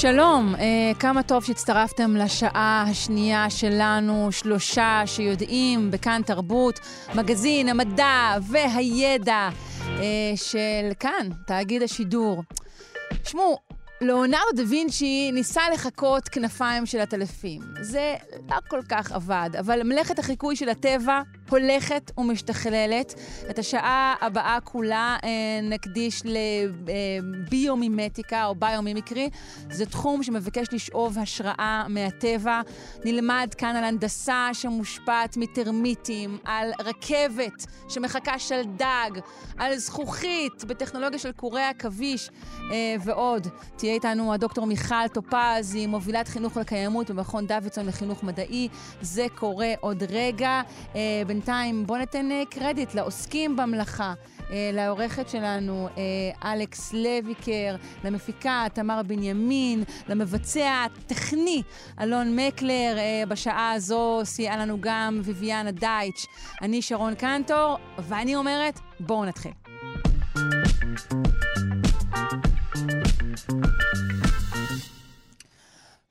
שלום, אה, כמה טוב שהצטרפתם לשעה השנייה שלנו, שלושה שיודעים בכאן תרבות, מגזין המדע והידע אה, של כאן, תאגיד השידור. שמעו, ליאונרדו דה וינצ'י ניסה לחקות כנפיים של עטלפים. זה לא כל כך עבד, אבל מלאכת החיקוי של הטבע הולכת ומשתכללת. את השעה הבאה כולה אה, נקדיש לביומימטיקה או ביומימיקרי. זה תחום שמבקש לשאוב השראה מהטבע. נלמד כאן על הנדסה שמושפעת מטרמיטים, על רכבת שמחכה שלדג, על זכוכית בטכנולוגיה של קורי עכביש אה, ועוד. תהיה איתנו הדוקטור מיכל טופז, היא מובילת חינוך לקיימות במכון דוידסון לחינוך מדעי. זה קורה עוד רגע. בינתיים בואו ניתן אה, קרדיט לעוסקים במלאכה. אה, לעורכת שלנו, אה, אלכס לויקר, למפיקה, תמר בנימין, למבצע הטכני, אלון מקלר. בשעה הזו סייעה לנו גם ויviana דייטש. אני שרון קנטור, ואני אומרת, בואו נתחיל.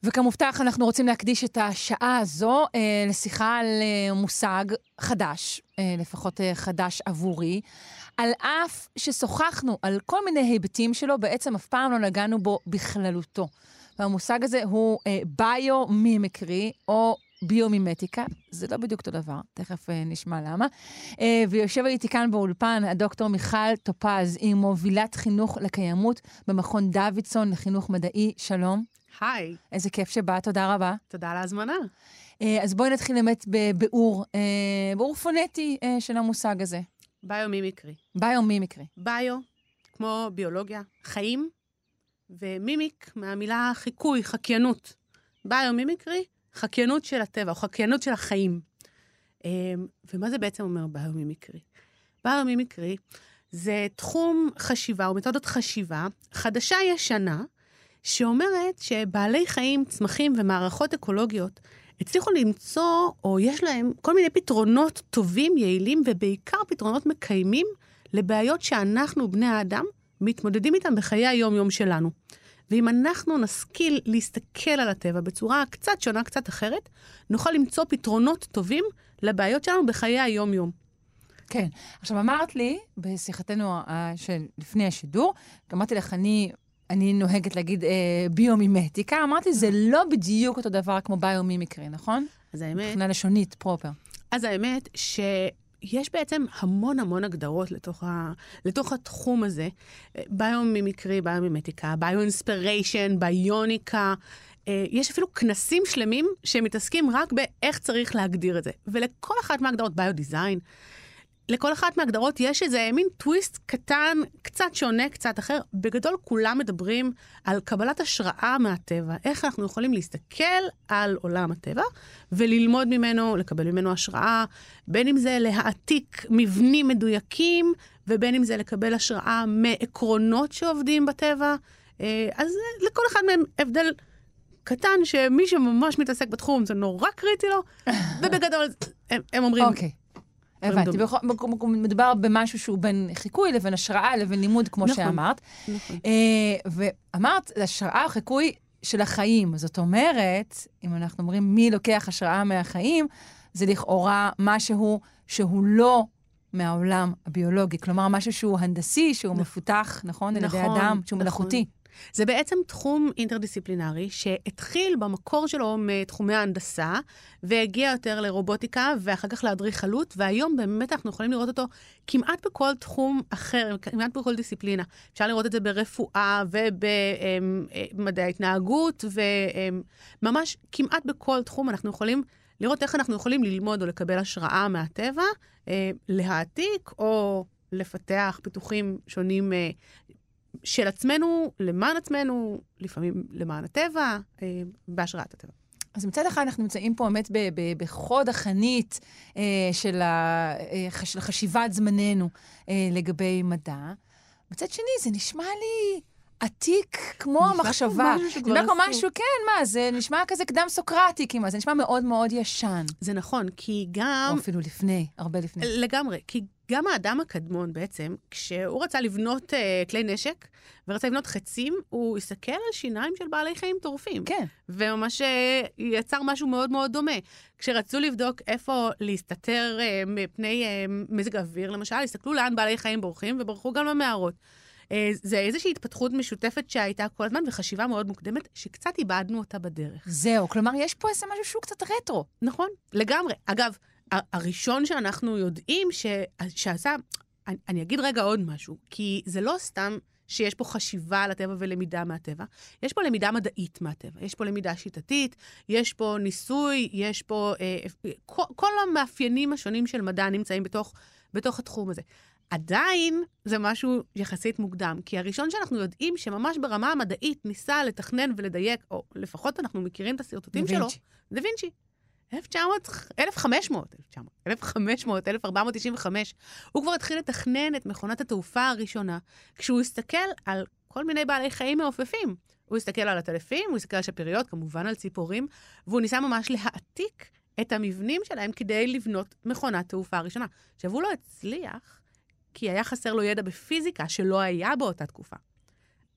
וכמובטח, אנחנו רוצים להקדיש את השעה הזו אה, לשיחה על אה, מושג חדש, אה, לפחות אה, חדש עבורי, על אף ששוחחנו על כל מיני היבטים שלו, בעצם אף פעם לא נגענו בו בכללותו. והמושג הזה הוא אה, ביו-מימקרי, או ביומימטיקה, זה לא בדיוק אותו דבר, תכף אה, נשמע למה. אה, ויושב איתי כאן באולפן הדוקטור מיכל טופז, היא מובילת חינוך לקיימות במכון דוידסון לחינוך מדעי. שלום. היי. איזה כיף שבאת, תודה רבה. תודה על ההזמנה. אה, אז בואי נתחיל באמת בביאור, אה, ביאור פונטי אה, של המושג הזה. ביומימיקרי. ביומימיקרי. ביו, כמו ביולוגיה, חיים, ומימיק מהמילה חיקוי, חקיינות. ביומימיקרי, חקיינות של הטבע, או חקיינות של החיים. ומה זה בעצם אומר ביומימיקרי? ביומימיקרי זה תחום חשיבה או מתודת חשיבה חדשה-ישנה, שאומרת שבעלי חיים, צמחים ומערכות אקולוגיות הצליחו למצוא, או יש להם, כל מיני פתרונות טובים, יעילים, ובעיקר פתרונות מקיימים לבעיות שאנחנו, בני האדם, מתמודדים איתם בחיי היום-יום שלנו. ואם אנחנו נשכיל להסתכל על הטבע בצורה קצת שונה, קצת אחרת, נוכל למצוא פתרונות טובים לבעיות שלנו בחיי היום-יום. כן. עכשיו, אמרת לי, בשיחתנו לפני השידור, אמרתי לך, אני אני נוהגת להגיד אה, ביומימטיקה, אמרתי, זה לא בדיוק אותו דבר כמו ביומימיקרי, נכון? אז האמת... מבחינה לשונית פרופר. אז האמת שיש בעצם המון המון הגדרות לתוך, ה, לתוך התחום הזה. ביומימיקרי, ביומימטיקה, ביואינספיריישן, ביוניקה. אה, יש אפילו כנסים שלמים שמתעסקים רק באיך צריך להגדיר את זה. ולכל אחת מההגדרות, ביודיזיין, לכל אחת מההגדרות יש איזה מין טוויסט קטן, קצת שונה, קצת אחר. בגדול כולם מדברים על קבלת השראה מהטבע, איך אנחנו יכולים להסתכל על עולם הטבע וללמוד ממנו, לקבל ממנו השראה, בין אם זה להעתיק מבנים מדויקים, ובין אם זה לקבל השראה מעקרונות שעובדים בטבע. אה, אז לכל אחד מהם הבדל קטן, שמי שממש מתעסק בתחום זה נורא קריטי לו, ובגדול הם, הם אומרים... Okay. הבנתי, מדובר במשהו שהוא בין חיקוי לבין השראה לבין לימוד, כמו נכון, שאמרת. נכון. אה, ואמרת, השראה או חיקוי של החיים. זאת אומרת, אם אנחנו אומרים מי לוקח השראה מהחיים, זה לכאורה משהו שהוא לא מהעולם הביולוגי. כלומר, משהו שהוא הנדסי, שהוא נכון. מפותח, נכון? נכון, על ידי נכון, אדם, שהוא נכון. מלאכותי. זה בעצם תחום אינטרדיסציפלינרי שהתחיל במקור שלו מתחומי ההנדסה, והגיע יותר לרובוטיקה, ואחר כך לאדריכלות, והיום באמת אנחנו יכולים לראות אותו כמעט בכל תחום אחר, כמעט בכל דיסציפלינה. אפשר לראות את זה ברפואה ובמדעי ההתנהגות, וממש כמעט בכל תחום אנחנו יכולים לראות איך אנחנו יכולים ללמוד או לקבל השראה מהטבע, אה, להעתיק או לפתח פיתוחים שונים אה, של עצמנו, למען עצמנו, לפעמים למען הטבע, אה, בהשראת הטבע. אז מצד אחד אנחנו נמצאים פה באמת בחוד החנית אה, של, ה- אה, של חשיבת זמננו אה, לגבי מדע. מצד שני, זה נשמע לי עתיק כמו נשמע המחשבה. נשמע כמו. משהו, כן, מה, זה נשמע כזה קדם סוקרטי כמעט, זה נשמע מאוד מאוד ישן. זה נכון, כי גם... או אפילו לפני, הרבה לפני. לגמרי, כי גם האדם הקדמון בעצם, כשהוא רצה לבנות uh, כלי נשק ורצה לבנות חצים, הוא הסתכל על שיניים של בעלי חיים טורפים. כן. וממש אה, יצר משהו מאוד מאוד דומה. כשרצו לבדוק איפה להסתתר אה, מפני אה, מזג האוויר, למשל, הסתכלו לאן בעלי חיים בורחים, וברחו גם למערות. אה, זה איזושהי התפתחות משותפת שהייתה כל הזמן, וחשיבה מאוד מוקדמת, שקצת איבדנו אותה בדרך. זהו, כלומר, יש פה איזה משהו שהוא קצת רטרו. נכון, לגמרי. אגב, הראשון שאנחנו יודעים ש... שעשה... אני, אני אגיד רגע עוד משהו, כי זה לא סתם שיש פה חשיבה על הטבע ולמידה מהטבע, יש פה למידה מדעית מהטבע, יש פה למידה שיטתית, יש פה ניסוי, יש פה... אה, אה, כל, כל המאפיינים השונים של מדע נמצאים בתוך, בתוך התחום הזה. עדיין זה משהו יחסית מוקדם, כי הראשון שאנחנו יודעים שממש ברמה המדעית ניסה לתכנן ולדייק, או לפחות אנחנו מכירים את השרטוטים שלו. דה וינצ'י. 1900, 1500, 1900, 1500, 1495, הוא כבר התחיל לתכנן את מכונת התעופה הראשונה, כשהוא הסתכל על כל מיני בעלי חיים מעופפים. הוא הסתכל על הטלפים, הוא הסתכל על שפיריות, כמובן על ציפורים, והוא ניסה ממש להעתיק את המבנים שלהם כדי לבנות מכונת תעופה ראשונה. עכשיו, הוא לא הצליח, כי היה חסר לו ידע בפיזיקה שלא היה באותה תקופה.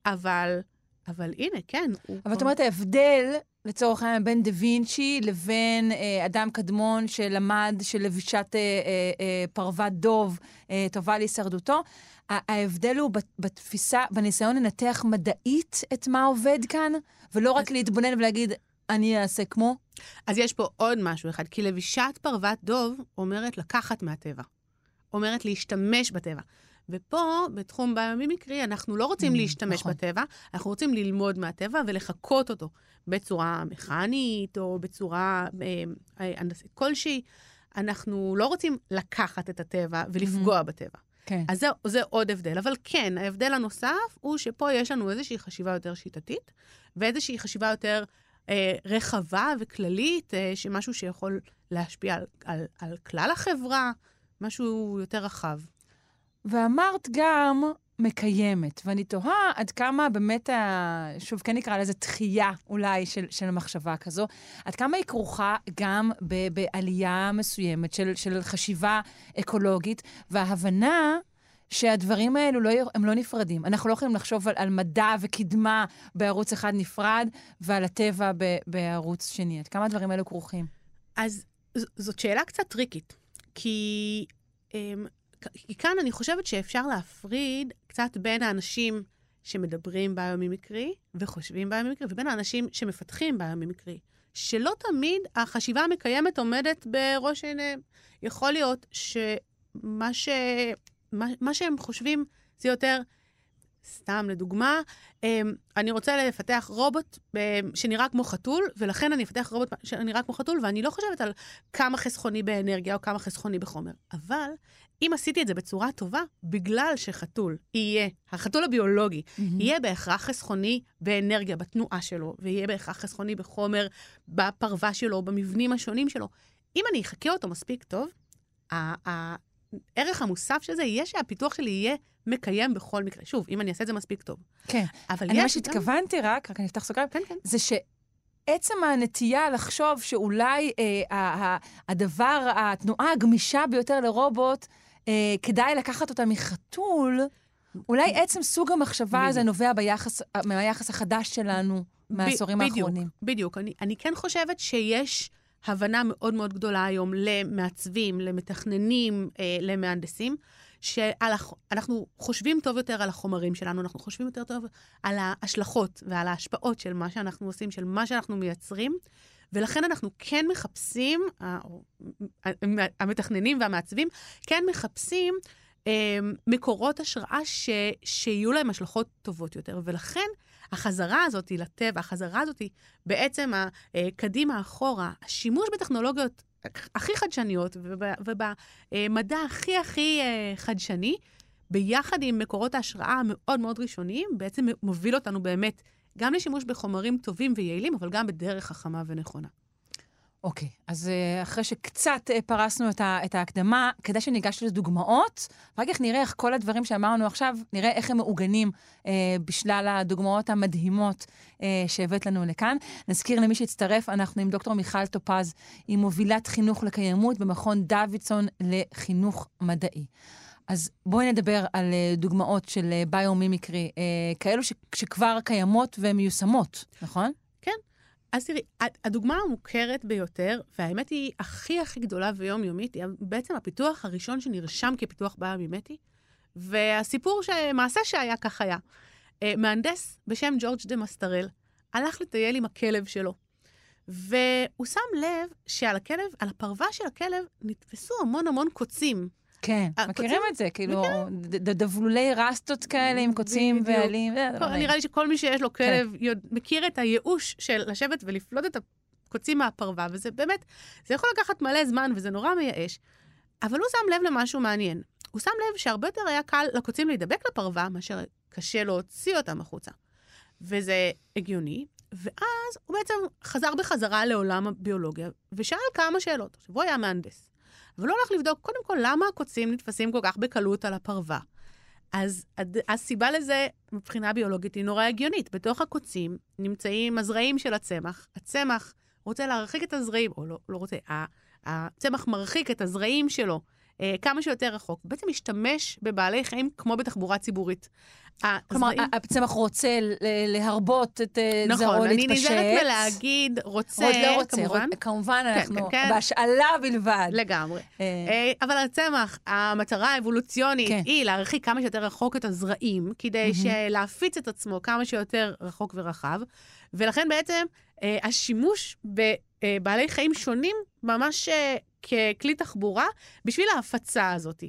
אבל, אבל הנה, כן. אבל את אומרת, ההבדל, לצורך העניין, בין דה וינצ'י לבין אה, אדם קדמון שלמד שלבישת אה, אה, אה, פרוות דוב אה, טובה להישרדותו, ההבדל הוא בת- בתפיסה, בניסיון לנתח מדעית את מה עובד כאן, ולא רק להתבונן ולהגיד, אני אעשה כמו. אז יש פה עוד משהו אחד, כי לבישת פרוות דוב אומרת לקחת מהטבע. אומרת להשתמש בטבע. ופה, בתחום ביומימיקרי, אנחנו לא רוצים Mm, להשתמש נכון. בטבע, אנחנו רוצים ללמוד מהטבע ולחקות אותו בצורה מכנית או בצורה אה, אה, הנדסית כלשהי. אנחנו לא רוצים לקחת את הטבע ולפגוע בטבע. כן. אז זה, זה עוד הבדל. אבל כן, ההבדל הנוסף הוא שפה יש לנו איזושהי חשיבה יותר שיטתית, ואיזושהי חשיבה יותר אה, רחבה וכללית, אה, שמשהו שיכול להשפיע על, על, על כלל החברה, משהו יותר רחב. ואמרת גם מקיימת, ואני תוהה עד כמה באמת, ה... שוב, כן נקרא לזה דחייה אולי של, של מחשבה כזו, עד כמה היא כרוכה גם ב, בעלייה מסוימת של, של חשיבה אקולוגית, וההבנה שהדברים האלו לא, הם לא נפרדים. אנחנו לא יכולים לחשוב על, על מדע וקדמה בערוץ אחד נפרד, ועל הטבע ב, בערוץ שני. עד כמה הדברים האלו כרוכים? אז ז- זאת שאלה קצת טריקית, כי, אמ, כי כאן אני חושבת שאפשר להפריד קצת בין האנשים שמדברים ביומימיקרי וחושבים ביומימיקרי, ובין האנשים שמפתחים ביומימיקרי, שלא תמיד החשיבה המקיימת עומדת בראש עיניהם. יכול להיות שמה ש... מה, מה שהם חושבים זה יותר, סתם לדוגמה, אמ, אני רוצה לפתח רובוט אמ, שנראה כמו חתול, ולכן אני אפתח רובוט שנראה כמו חתול, ואני לא חושבת על כמה חסכוני באנרגיה או כמה חסכוני בחומר. אבל אם עשיתי את זה בצורה טובה, בגלל שחתול יהיה, החתול הביולוגי, יהיה בהכרח חסכוני באנרגיה, בתנועה שלו, ויהיה בהכרח חסכוני בחומר, בפרווה שלו, במבנים השונים שלו. אם אני אחקה אותו מספיק טוב, הערך המוסף של זה יהיה שהפיתוח שלי יהיה מקיים בכל מקרה. שוב, אם אני אעשה את זה מספיק טוב. כן. אבל אני, מה יש גם... שהתכוונתי רק, רק אני אפתח סוגריים, כן, כן. זה שעצם הנטייה לחשוב שאולי אה, ה- ה- הדבר, התנועה הגמישה ביותר לרובוט, אה, כדאי לקחת אותה מחתול, אולי עצם סוג המחשבה הזה נובע ביחס, מהיחס החדש שלנו מהעשורים ב- בדיוק, האחרונים. בדיוק. אני, אני כן חושבת שיש הבנה מאוד מאוד גדולה היום למעצבים, למתכננים, אה, למהנדסים, שאנחנו חושבים טוב יותר על החומרים שלנו, אנחנו חושבים יותר טוב על ההשלכות ועל ההשפעות של מה שאנחנו עושים, של מה שאנחנו מייצרים, ולכן אנחנו כן מחפשים, המתכננים והמעצבים, כן מחפשים אה, מקורות השראה ש, שיהיו להם השלכות טובות יותר. ולכן החזרה הזאת לטבע, החזרה הזאת בעצם ה- אה, אחורה, השימוש בטכנולוגיות הכי חדשניות וב- ובמדע הכי הכי אה, חדשני, ביחד עם מקורות ההשראה המאוד מאוד ראשוניים, בעצם מוביל אותנו באמת גם לשימוש בחומרים טובים ויעילים, אבל גם בדרך חכמה ונכונה. אוקיי, אז אה, אחרי שקצת אה, פרסנו את, ה, את ההקדמה, כדאי שניגש לדוגמאות, ואחר כך נראה איך כל הדברים שאמרנו עכשיו, נראה איך הם מעוגנים אה, בשלל הדוגמאות המדהימות אה, שהבאת לנו לכאן. נזכיר למי שהצטרף, אנחנו עם דוקטור מיכל טופז, היא מובילת חינוך לקיימות במכון דוידסון לחינוך מדעי. אז בואי נדבר על דוגמאות של אה, ביומימיקרי, כאלו ש, שכבר קיימות ומיושמות, נכון? אז תראי, הדוגמה המוכרת ביותר, והאמת היא הכי הכי גדולה ויומיומית, היא בעצם הפיתוח הראשון שנרשם כפיתוח ביומימטי, והסיפור, מעשה שהיה כך היה. מהנדס בשם ג'ורג' דה מסטרל הלך לטייל עם הכלב שלו, והוא שם לב שעל הכלב, על הפרווה של הכלב, נתפסו המון המון קוצים. כן, מכירים את זה, כאילו, דבלולי רסטות כאלה עם קוצים ועלים. נראה לי שכל מי שיש לו כלב מכיר את הייאוש של לשבת ולפלוט את הקוצים מהפרווה, וזה באמת, זה יכול לקחת מלא זמן וזה נורא מייאש. אבל הוא שם לב למשהו מעניין. הוא שם לב שהרבה יותר היה קל לקוצים להידבק לפרווה, מאשר קשה להוציא אותם החוצה. וזה הגיוני, ואז הוא בעצם חזר בחזרה לעולם הביולוגיה, ושאל כמה שאלות. עכשיו, הוא היה מהנדס. אבל הוא הולך לבדוק קודם כל למה הקוצים נתפסים כל כך בקלות על הפרווה. אז הסיבה לזה, מבחינה ביולוגית, היא נורא הגיונית. בתוך הקוצים נמצאים הזרעים של הצמח. הצמח רוצה להרחיק את הזרעים, או לא, לא רוצה, הצמח מרחיק את הזרעים שלו אה, כמה שיותר רחוק. בעצם משתמש בבעלי חיים כמו בתחבורה ציבורית. כלומר. הצמח רוצה להרבות את נכון, זרעו להתפשט. נכון, אני נזהרת מלהגיד רוצה, עוד לא רוצה, כמובן. רוצ... כמובן, כן, אנחנו כן, כן. בהשאלה בלבד. לגמרי. אה. אה... אבל הצמח, המטרה האבולוציונית כן. היא להרחיק כמה שיותר רחוק את הזרעים, כדי mm-hmm. להפיץ את עצמו כמה שיותר רחוק ורחב, ולכן בעצם אה, השימוש בבעלי חיים שונים ממש אה, ככלי תחבורה בשביל ההפצה הזאת.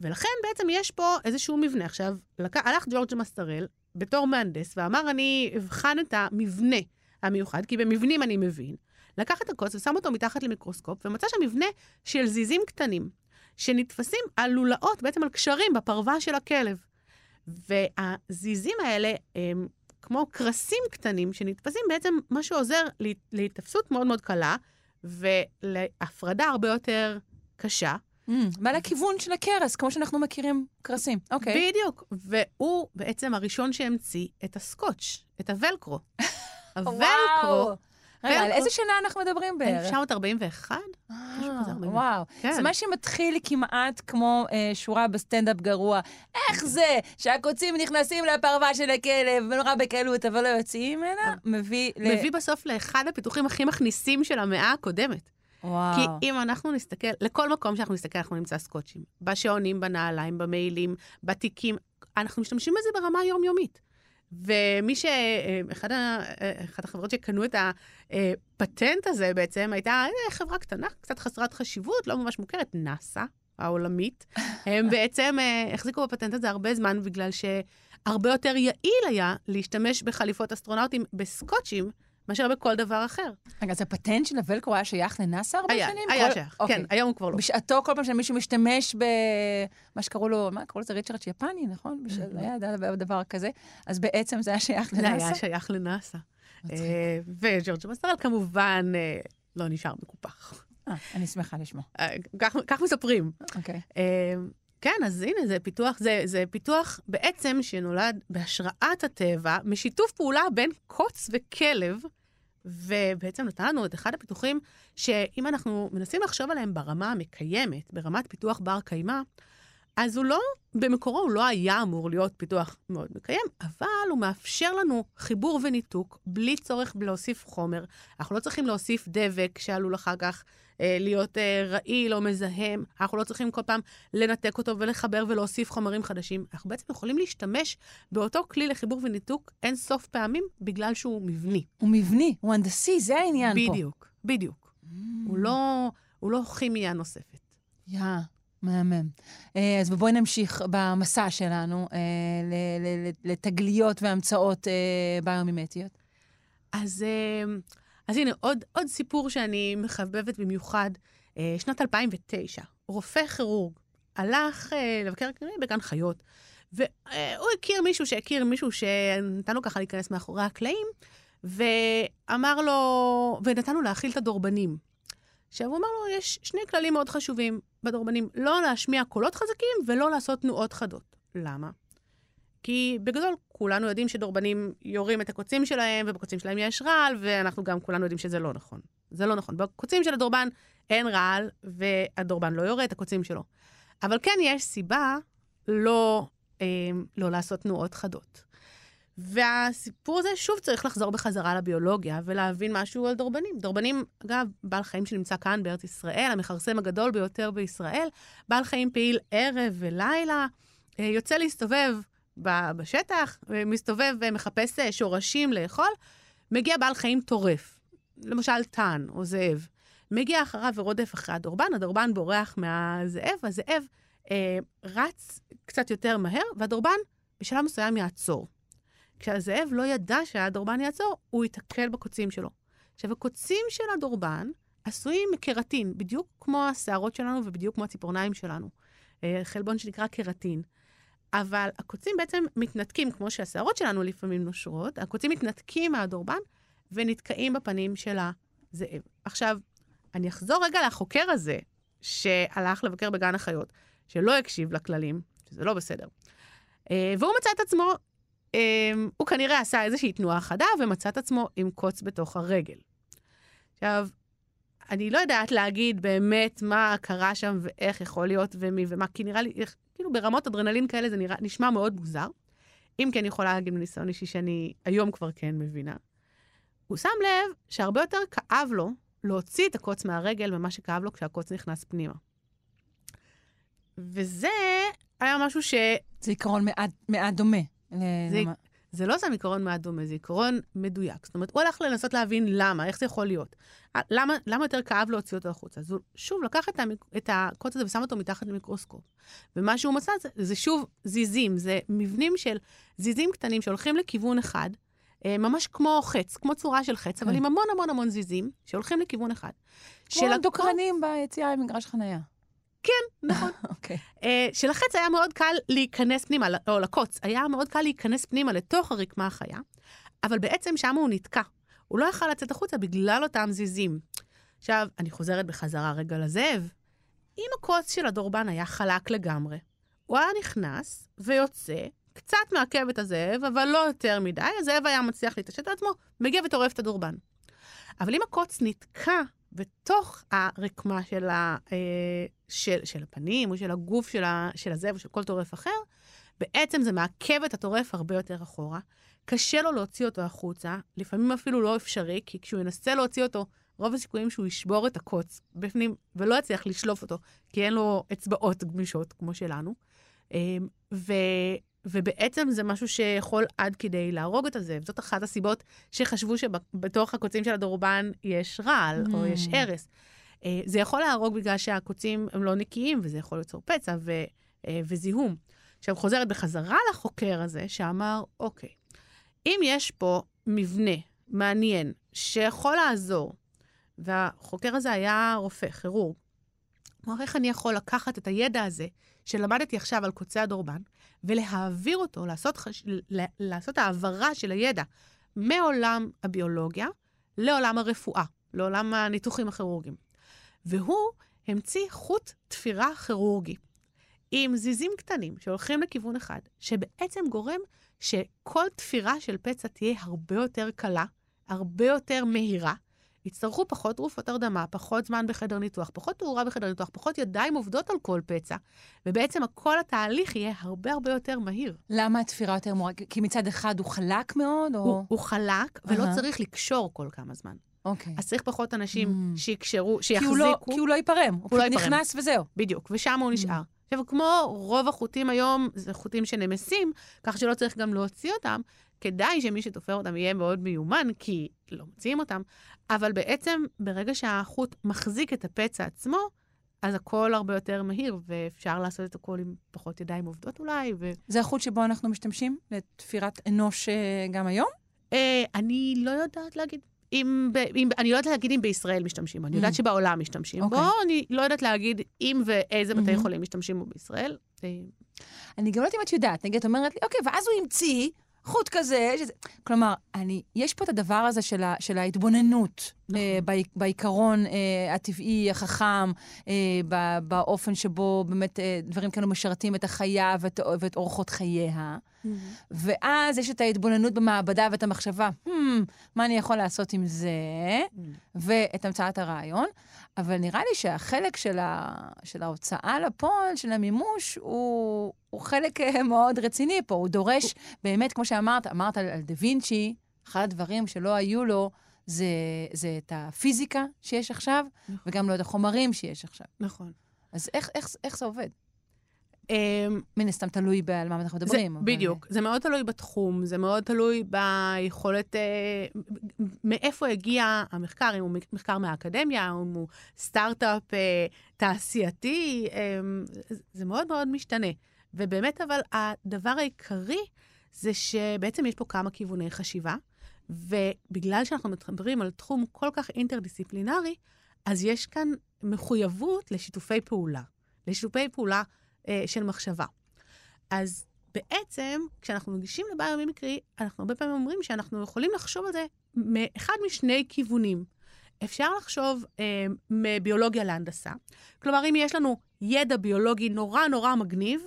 ולכן בעצם יש פה איזשהו מבנה. עכשיו, לק... הלך ג'ורג' מסטרל בתור מהנדס ואמר, אני אבחן את המבנה המיוחד, כי במבנים אני מבין. לקח את הקוץ ושם אותו מתחת למיקרוסקופ, ומצא שם מבנה של זיזים קטנים, שנתפסים על לולאות, בעצם על קשרים בפרווה של הכלב. והזיזים האלה הם כמו קרסים קטנים שנתפסים בעצם, מה שעוזר להתפסות מאוד מאוד קלה, ולהפרדה הרבה יותר קשה. Mm, מה לכיוון של הכרס, כמו שאנחנו מכירים קרסים. אוקיי. בדיוק. והוא בעצם הראשון שהמציא את הסקוץ', את הוולקרו. הוולקרו רגע, על איזה שנה אנחנו מדברים בערך? 1941? אה, וואו. כן. זה מה שמתחיל כמעט כמו אה, שורה בסטנדאפ גרוע. איך זה שהקוצים נכנסים לפרווה של הכלב ונורא בקלות, אבל לא יוצאים ממנה? אה. מביא ל... מביא בסוף לאחד הפיתוחים הכי מכניסים של המאה הקודמת. וואו. כי אם אנחנו נסתכל, לכל מקום שאנחנו נסתכל, אנחנו נמצא סקוצ'ים. בשעונים, בנעליים, במעילים, בתיקים. אנחנו משתמשים בזה ברמה יומיומית. ומי ש... אחד, ה... אחת החברות שקנו את הפטנט הזה בעצם הייתה אה, חברה קטנה, קצת חסרת חשיבות, לא ממש מוכרת, נאסא העולמית. הם בעצם אה, החזיקו בפטנט הזה הרבה זמן בגלל שהרבה יותר יעיל היה להשתמש בחליפות אסטרונאוטים בסקוטשים. מאשר בכל דבר אחר. רגע, אז הפטנט של הוולקרו היה שייך לנאסא הרבה היה, שנים? היה כל... שייך, אוקיי. כן, היום הוא כבר לא. בשעתו, כל פעם שמישהו משתמש במה שקראו לו, מה קראו לזה ריצ'רד יפני, נכון? בשל... היה דבר כזה. אז בעצם זה היה שייך לנאסא? זה היה שייך לנאסא. אה, וג'ורג' מסטרל כמובן אה, לא נשאר מקופח. אה, אני שמחה לשמוע. כך מספרים. אוקיי. כן, אז הנה, זה פיתוח, זה, זה פיתוח בעצם שנולד בהשראת הטבע, משיתוף פעולה בין קוץ וכלב, ובעצם נתן לנו את אחד הפיתוחים שאם אנחנו מנסים לחשוב עליהם ברמה המקיימת, ברמת פיתוח בר קיימא, אז הוא לא, במקורו הוא לא היה אמור להיות פיתוח מאוד מקיים, אבל הוא מאפשר לנו חיבור וניתוק בלי צורך להוסיף חומר. אנחנו לא צריכים להוסיף דבק שעלול אחר כך להיות אה, רעיל או מזהם. אנחנו לא צריכים כל פעם לנתק אותו ולחבר ולהוסיף חומרים חדשים. אנחנו בעצם יכולים להשתמש באותו כלי לחיבור וניתוק אין סוף פעמים בגלל שהוא מבני. הוא מבני, הוא הנדסי, זה העניין בדיוק, פה. בדיוק, בדיוק. Mm. הוא, לא, הוא לא כימיה נוספת. יא. Yeah. מהמם. אה, אז בואי נמשיך במסע שלנו אה, לתגליות והמצאות אה, ביומימטיות. אז, אז הנה, עוד, עוד סיפור שאני מחבבת במיוחד. שנת 2009, רופא כירורג הלך לבקר בגן חיות, והוא הכיר מישהו שהכיר מישהו שנתן לו ככה להיכנס מאחורי הקלעים, ואמר לו, ונתנו להאכיל את הדורבנים. עכשיו, הוא אמר לו, יש שני כללים מאוד חשובים בדורבנים, לא להשמיע קולות חזקים ולא לעשות תנועות חדות. למה? כי בגדול, כולנו יודעים שדורבנים יורים את הקוצים שלהם, ובקוצים שלהם יש רעל, ואנחנו גם כולנו יודעים שזה לא נכון. זה לא נכון. בקוצים של הדורבן אין רעל, והדורבן לא יורה את הקוצים שלו. אבל כן יש סיבה לא, אה, לא לעשות תנועות חדות. והסיפור הזה שוב צריך לחזור בחזרה לביולוגיה ולהבין משהו על דורבנים. דורבנים, אגב, בעל חיים שנמצא כאן בארץ ישראל, המכרסם הגדול ביותר בישראל, בעל חיים פעיל ערב ולילה, אה, יוצא להסתובב בשטח, מסתובב ומחפש אה, שורשים לאכול, מגיע בעל חיים טורף, למשל טן או זאב. מגיע אחריו ורודף אחרי הדורבן, הדורבן בורח מהזאב, הזאב אה, רץ קצת יותר מהר, והדורבן בשלב מסוים יעצור. כשהזאב לא ידע שהדורבן יעצור, הוא ייתקל בקוצים שלו. עכשיו, הקוצים של הדורבן עשויים מקרטין, בדיוק כמו השערות שלנו ובדיוק כמו הציפורניים שלנו. אה, חלבון שנקרא קרטין. אבל הקוצים בעצם מתנתקים, כמו שהשערות שלנו לפעמים נושרות, הקוצים מתנתקים מהדורבן ונתקעים בפנים של הזאב. עכשיו, אני אחזור רגע לחוקר הזה, שהלך לבקר בגן החיות, שלא הקשיב לכללים, שזה לא בסדר. אה, והוא מצא את עצמו, אה, הוא כנראה עשה איזושהי תנועה חדה ומצא את עצמו עם קוץ בתוך הרגל. עכשיו, אני לא יודעת להגיד באמת מה קרה שם ואיך יכול להיות ומי ומה, כי נראה לי, כאילו ברמות אדרנלין כאלה זה נראה, נשמע מאוד מוזר. אם כן, אני יכולה להגיד מניסיון אישי שאני היום כבר כן מבינה. הוא שם לב שהרבה יותר כאב לו להוציא את הקוץ מהרגל ממה שכאב לו כשהקוץ נכנס פנימה. וזה היה משהו ש... זה עיקרון מעט, מעט דומה. זה, זה לא סתם עיקרון מעט דומה, זה עיקרון מדויק. זאת אומרת, הוא הלך לנסות להבין למה, איך זה יכול להיות. למה, למה יותר כאב להוציא אותו החוצה? אז הוא שוב לקח את, המק... את הקוץ הזה ושם אותו מתחת למיקרוסקופ. ומה שהוא מצא זה, זה שוב זיזים, זה מבנים של זיזים קטנים שהולכים לכיוון אחד, אה, ממש כמו חץ, כמו צורה של חץ, אבל כן. עם המון המון המון זיזים שהולכים לכיוון אחד. כמו דוקרנים ביציאה למגרש חנייה. כן, נכון. אוקיי. okay. אה, שלחץ היה מאוד קל להיכנס פנימה, או לקוץ, היה מאוד קל להיכנס פנימה לתוך הרקמה החיה, אבל בעצם שם הוא נתקע. הוא לא יכל לצאת החוצה בגלל אותם זיזים. עכשיו, אני חוזרת בחזרה רגע לזאב. אם הקוץ של הדורבן היה חלק לגמרי, הוא היה נכנס ויוצא, קצת מעכב את הזאב, אבל לא יותר מדי, הזאב היה מצליח להתעשת על עצמו, מגיע וטורף את הדורבן. אבל אם הקוץ נתקע בתוך הרקמה של, ה, אה, של, של הפנים או של הגוף של, ה, של הזאב או של כל טורף אחר, בעצם זה מעכב את הטורף הרבה יותר אחורה. קשה לו להוציא אותו החוצה, לפעמים אפילו לא אפשרי, כי כשהוא ינסה להוציא אותו, רוב הסיכויים שהוא ישבור את הקוץ בפנים ולא יצליח לשלוף אותו, כי אין לו אצבעות גמישות כמו שלנו. אה, ו, ובעצם זה משהו שיכול עד כדי להרוג את הזאב. זאת אחת הסיבות שחשבו שבתוך הקוצים של הדורבן יש רעל mm. או יש הרס. אה, זה יכול להרוג בגלל שהקוצים הם לא נקיים, וזה יכול ליצור פצע ו, אה, וזיהום. עכשיו, חוזרת בחזרה לחוקר הזה, שאמר, אוקיי, אם יש פה מבנה מעניין שיכול לעזור, והחוקר הזה היה רופא, כירורג, כלומר, איך אני יכול לקחת את הידע הזה שלמדתי עכשיו על קוצי הדורבן, ולהעביר אותו, לעשות, חש... לעשות העברה של הידע מעולם הביולוגיה לעולם הרפואה, לעולם הניתוחים הכירורגיים. והוא המציא חוט תפירה כירורגי עם זיזים קטנים שהולכים לכיוון אחד, שבעצם גורם שכל תפירה של פצע תהיה הרבה יותר קלה, הרבה יותר מהירה, יצטרכו פחות תרופות הרדמה, פחות זמן בחדר ניתוח, פחות תאורה בחדר ניתוח, פחות ידיים עובדות על כל פצע, ובעצם כל התהליך יהיה הרבה הרבה יותר מהיר. למה התפירה יותר מורג? כי מצד אחד הוא חלק מאוד, או... הוא, הוא חלק, ולא uh-huh. צריך לקשור כל כמה זמן. אוקיי. Okay. אז צריך פחות אנשים mm. שיקשרו, שיחזיקו. כי הוא לא, כי הוא לא ייפרם, הוא, הוא לא פשוט נכנס וזהו. בדיוק, ושם הוא mm. נשאר. עכשיו, כמו רוב החוטים היום, זה חוטים שנמסים, כך שלא צריך גם להוציא אותם, כדאי שמי שתופר אותם יהיה מאוד מיומן, כי לא מוציאים אותם, אבל בעצם ברגע שהחוט מחזיק את הפצע עצמו, אז הכל הרבה יותר מהיר, ואפשר לעשות את הכל עם פחות ידיים עובדות אולי. ו... זה החוט שבו אנחנו משתמשים לתפירת אנוש אה, גם היום? אה, אני לא יודעת להגיד. אם, אם, אני לא יודעת להגיד אם בישראל משתמשים בו, אני יודעת mm. שבעולם משתמשים okay. בו, אוקיי. אני לא יודעת להגיד אם ואיזה mm-hmm. בתי חולים משתמשים בו בישראל. אני גם לא יודעת אם את יודעת, נגיד, את אומרת לי, אוקיי, ואז הוא המציא חוט כזה, שזה... כלומר, אני, יש פה את הדבר הזה של, ה, של ההתבוננות נכון. אה, בעי- בעיקרון אה, הטבעי, החכם, ב, באופן שבו באמת אה, דברים כאלו משרתים את החיה ואת, ואת אורחות חייה. ואז יש את ההתבוננות במעבדה ואת המחשבה, hmm, מה אני יכול לעשות עם זה, ואת המצאת הרעיון. אבל נראה לי שהחלק של, ה, של ההוצאה לפועל, של המימוש, הוא, הוא חלק מאוד רציני פה. הוא דורש, באמת, כמו שאמרת, אמרת על, על דה וינצ'י, אחד הדברים שלא היו לו, זה, זה את הפיזיקה שיש עכשיו, נכון. וגם לא את החומרים שיש עכשיו. נכון. אז איך, איך, איך זה עובד? אמ, מן הסתם תלוי על מה אנחנו מדברים. זה, אבל- בדיוק. זה מאוד תלוי בתחום, זה מאוד תלוי ביכולת, אה, מאיפה הגיע המחקר, אם הוא מחקר מהאקדמיה, אם הוא סטארט-אפ אה, תעשייתי, אה, זה מאוד מאוד משתנה. ובאמת, אבל הדבר העיקרי זה שבעצם יש פה כמה כיווני חשיבה, ובגלל שאנחנו מדברים על תחום כל כך אינטרדיסציפלינרי, אז יש כאן מחויבות לשיתופי פעולה, לשיתופי פעולה אה, של מחשבה. אז בעצם, כשאנחנו מגישים לביומימיקרי, אנחנו הרבה פעמים אומרים שאנחנו יכולים לחשוב על זה מאחד משני כיוונים. אפשר לחשוב אה, מביולוגיה להנדסה. כלומר, אם יש לנו ידע ביולוגי נורא נורא מגניב,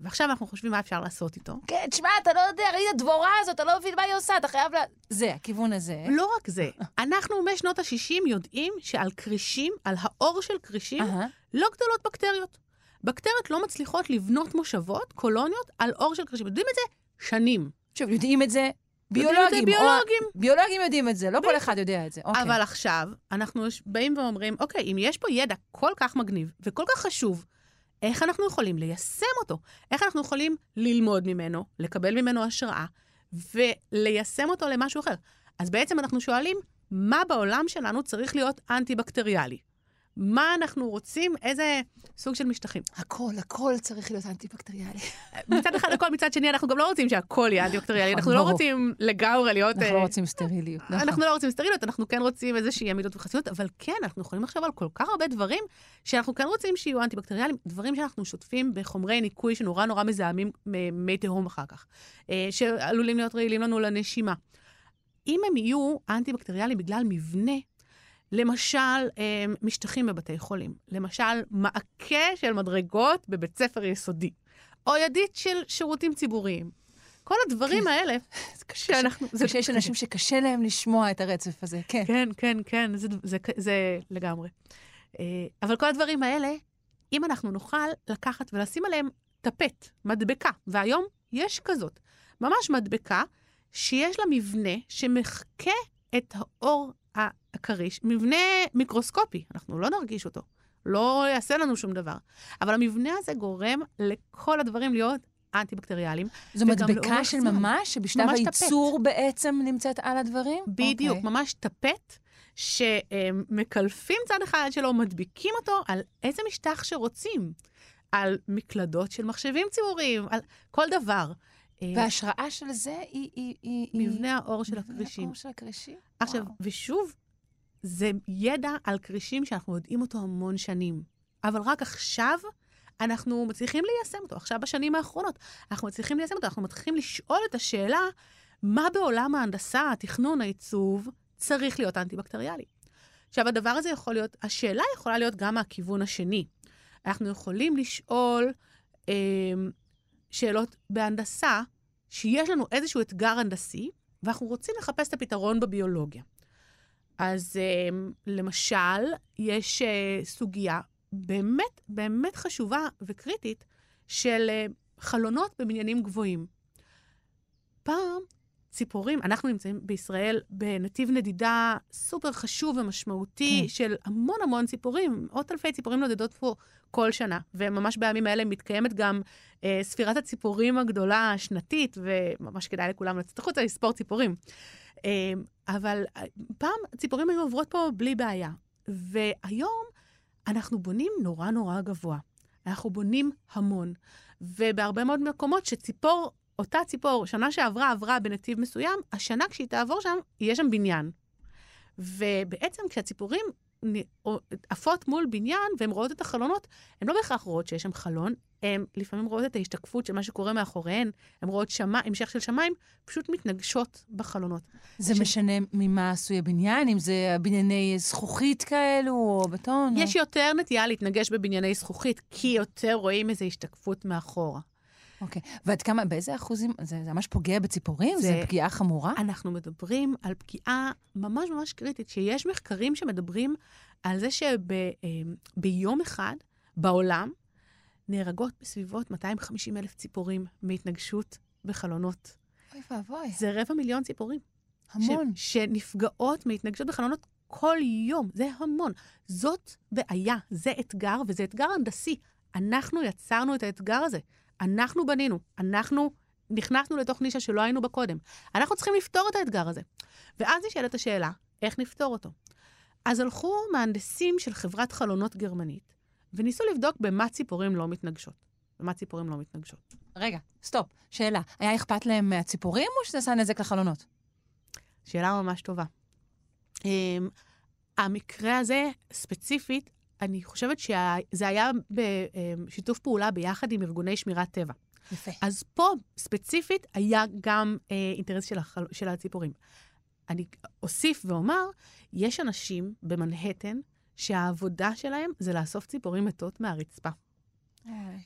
ועכשיו אנחנו חושבים מה אפשר לעשות איתו. כן, תשמע, אתה לא יודע, ראית הדבורה הזאת, אתה לא מבין מה היא עושה, אתה חייב ל... זה, הכיוון הזה. לא רק זה, אנחנו משנות ה-60 יודעים שעל כרישים, על האור של כרישים, אהה. לא גדלות בקטריות. בקטריות לא מצליחות לבנות מושבות, קולוניות, על אור של כרישים. יודעים את זה שנים. שוב, יודעים את זה ביולוגים. זה או- ביולוגים. ביולוגים יודעים את זה, לא כל אחד יודע את זה. אוקיי. אבל עכשיו, אנחנו באים ואומרים, אוקיי, אם יש פה ידע כל כך מגניב וכל כך חשוב, איך אנחנו יכולים ליישם אותו? איך אנחנו יכולים ללמוד ממנו, לקבל ממנו השראה, וליישם אותו למשהו אחר? אז בעצם אנחנו שואלים, מה בעולם שלנו צריך להיות אנטי-בקטריאלי? מה אנחנו רוצים, איזה סוג של משטחים? הכל, הכל צריך להיות אנטי-בקטריאלי. מצד אחד הכל, מצד שני, אנחנו גם לא רוצים שהכל יהיה אנטי-בקטריאלי, אנחנו לא. רוצים לגמרי להיות... אנחנו אה, לא רוצים סטריליות. נכון. אנחנו לא רוצים סטריליות, אנחנו כן רוצים איזושהי עמידות וחסינות, אבל כן, אנחנו יכולים לחשוב על כל כך הרבה דברים שאנחנו כן רוצים שיהיו אנטי-בקטריאליים, דברים שאנחנו שוטפים בחומרי ניקוי שנורא נורא מזהמים מי תהום אחר כך, אה, שעלולים להיות רעילים לנו לנשימה. אם הם יהיו אנטי-בקטריאליים בגלל מבנה, למשל, אה, משטחים בבתי חולים, למשל, מעקה של מדרגות בבית ספר יסודי, או ידית של שירותים ציבוריים. כל הדברים האלה, זה קשה, שאנחנו... זה קשה, יש אנשים שקשה להם לשמוע את הרצף הזה, כן. כן, כן, כן, זה, זה, זה לגמרי. אה, אבל כל הדברים האלה, אם אנחנו נוכל לקחת ולשים עליהם טפט, מדבקה, והיום יש כזאת, ממש מדבקה שיש לה מבנה שמחקה את האור הכריש, מבנה מיקרוסקופי, אנחנו לא נרגיש אותו, לא יעשה לנו שום דבר. אבל המבנה הזה גורם לכל הדברים להיות אנטי-בקטריאליים. זו מדבקה של זמן. ממש, שבשלב ממש הייצור בעצם נמצאת על הדברים? בדיוק, אוקיי. ממש טפט, שמקלפים צד אחד שלו, מדביקים אותו על איזה משטח שרוצים. על מקלדות של מחשבים ציבוריים, על כל דבר. אה, וההשראה של זה היא... היא- היא- מבנה האור של מבנה הכרישים. האור של הכרישים? עכשיו, וואו. ושוב, זה ידע על כרישים שאנחנו יודעים אותו המון שנים. אבל רק עכשיו אנחנו מצליחים ליישם אותו. עכשיו, בשנים האחרונות, אנחנו מצליחים ליישם אותו. אנחנו מתחילים לשאול את השאלה, מה בעולם ההנדסה, התכנון, העיצוב, צריך להיות אנטי-בקטריאלי? עכשיו, הדבר הזה יכול להיות, השאלה יכולה להיות גם מהכיוון השני. אנחנו יכולים לשאול אה, שאלות בהנדסה, שיש לנו איזשהו אתגר הנדסי, ואנחנו רוצים לחפש את הפתרון בביולוגיה. אז אה, למשל, יש אה, סוגיה באמת, באמת חשובה וקריטית של אה, חלונות בבניינים גבוהים. פעם, ציפורים, אנחנו נמצאים בישראל בנתיב נדידה סופר חשוב ומשמעותי כן. של המון המון ציפורים, מאות אלפי ציפורים נודדות פה כל שנה, וממש בימים האלה מתקיימת גם אה, ספירת הציפורים הגדולה השנתית, וממש כדאי לכולם לצאת החוצה לספור ציפורים. אה, אבל אה, פעם ציפורים היו עוברות פה בלי בעיה, והיום אנחנו בונים נורא נורא גבוה. אנחנו בונים המון, ובהרבה מאוד מקומות שציפור, אותה ציפור, שנה שעברה עברה בנתיב מסוים, השנה כשהיא תעבור שם, יהיה שם בניין. ובעצם כשהציפורים עפות מול בניין והן רואות את החלונות, הן לא בהכרח רואות שיש שם חלון, הן לפעמים רואות את ההשתקפות של מה שקורה מאחוריהן, הן רואות שמה, המשך של שמיים, פשוט מתנגשות בחלונות. זה ש... משנה ממה עשוי הבניין? אם זה בנייני זכוכית כאלו או בטון? יש או... יותר נטייה להתנגש בבנייני זכוכית, כי יותר רואים איזו השתקפות מאחורה. אוקיי. Okay. ועד כמה, באיזה אחוזים, זה, זה ממש פוגע בציפורים? זה, זה פגיעה חמורה? אנחנו מדברים על פגיעה ממש ממש קריטית, שיש מחקרים שמדברים על זה שביום אחד בעולם נהרגות בסביבות 250 אלף ציפורים מהתנגשות בחלונות. אוי ואבוי. זה רבע מיליון ציפורים. המון. ש, שנפגעות מהתנגשות בחלונות כל יום. זה המון. זאת בעיה, זה אתגר, וזה אתגר הנדסי. אנחנו יצרנו את האתגר הזה. אנחנו בנינו, אנחנו נכנסנו לתוך נישה שלא היינו בה קודם. אנחנו צריכים לפתור את האתגר הזה. ואז נשאלת השאלה, איך נפתור אותו? אז הלכו מהנדסים של חברת חלונות גרמנית, וניסו לבדוק במה ציפורים לא מתנגשות. במה ציפורים לא מתנגשות. רגע, סטופ, שאלה. היה אכפת להם מהציפורים או שזה עשה נזק לחלונות? שאלה ממש טובה. Um, המקרה הזה, ספציפית, אני חושבת שזה היה בשיתוף פעולה ביחד עם ארגוני שמירת טבע. יפה. אז פה, ספציפית, היה גם אה, אינטרס של, החל... של הציפורים. אני אוסיף ואומר, יש אנשים במנהטן שהעבודה שלהם זה לאסוף ציפורים מתות מהרצפה.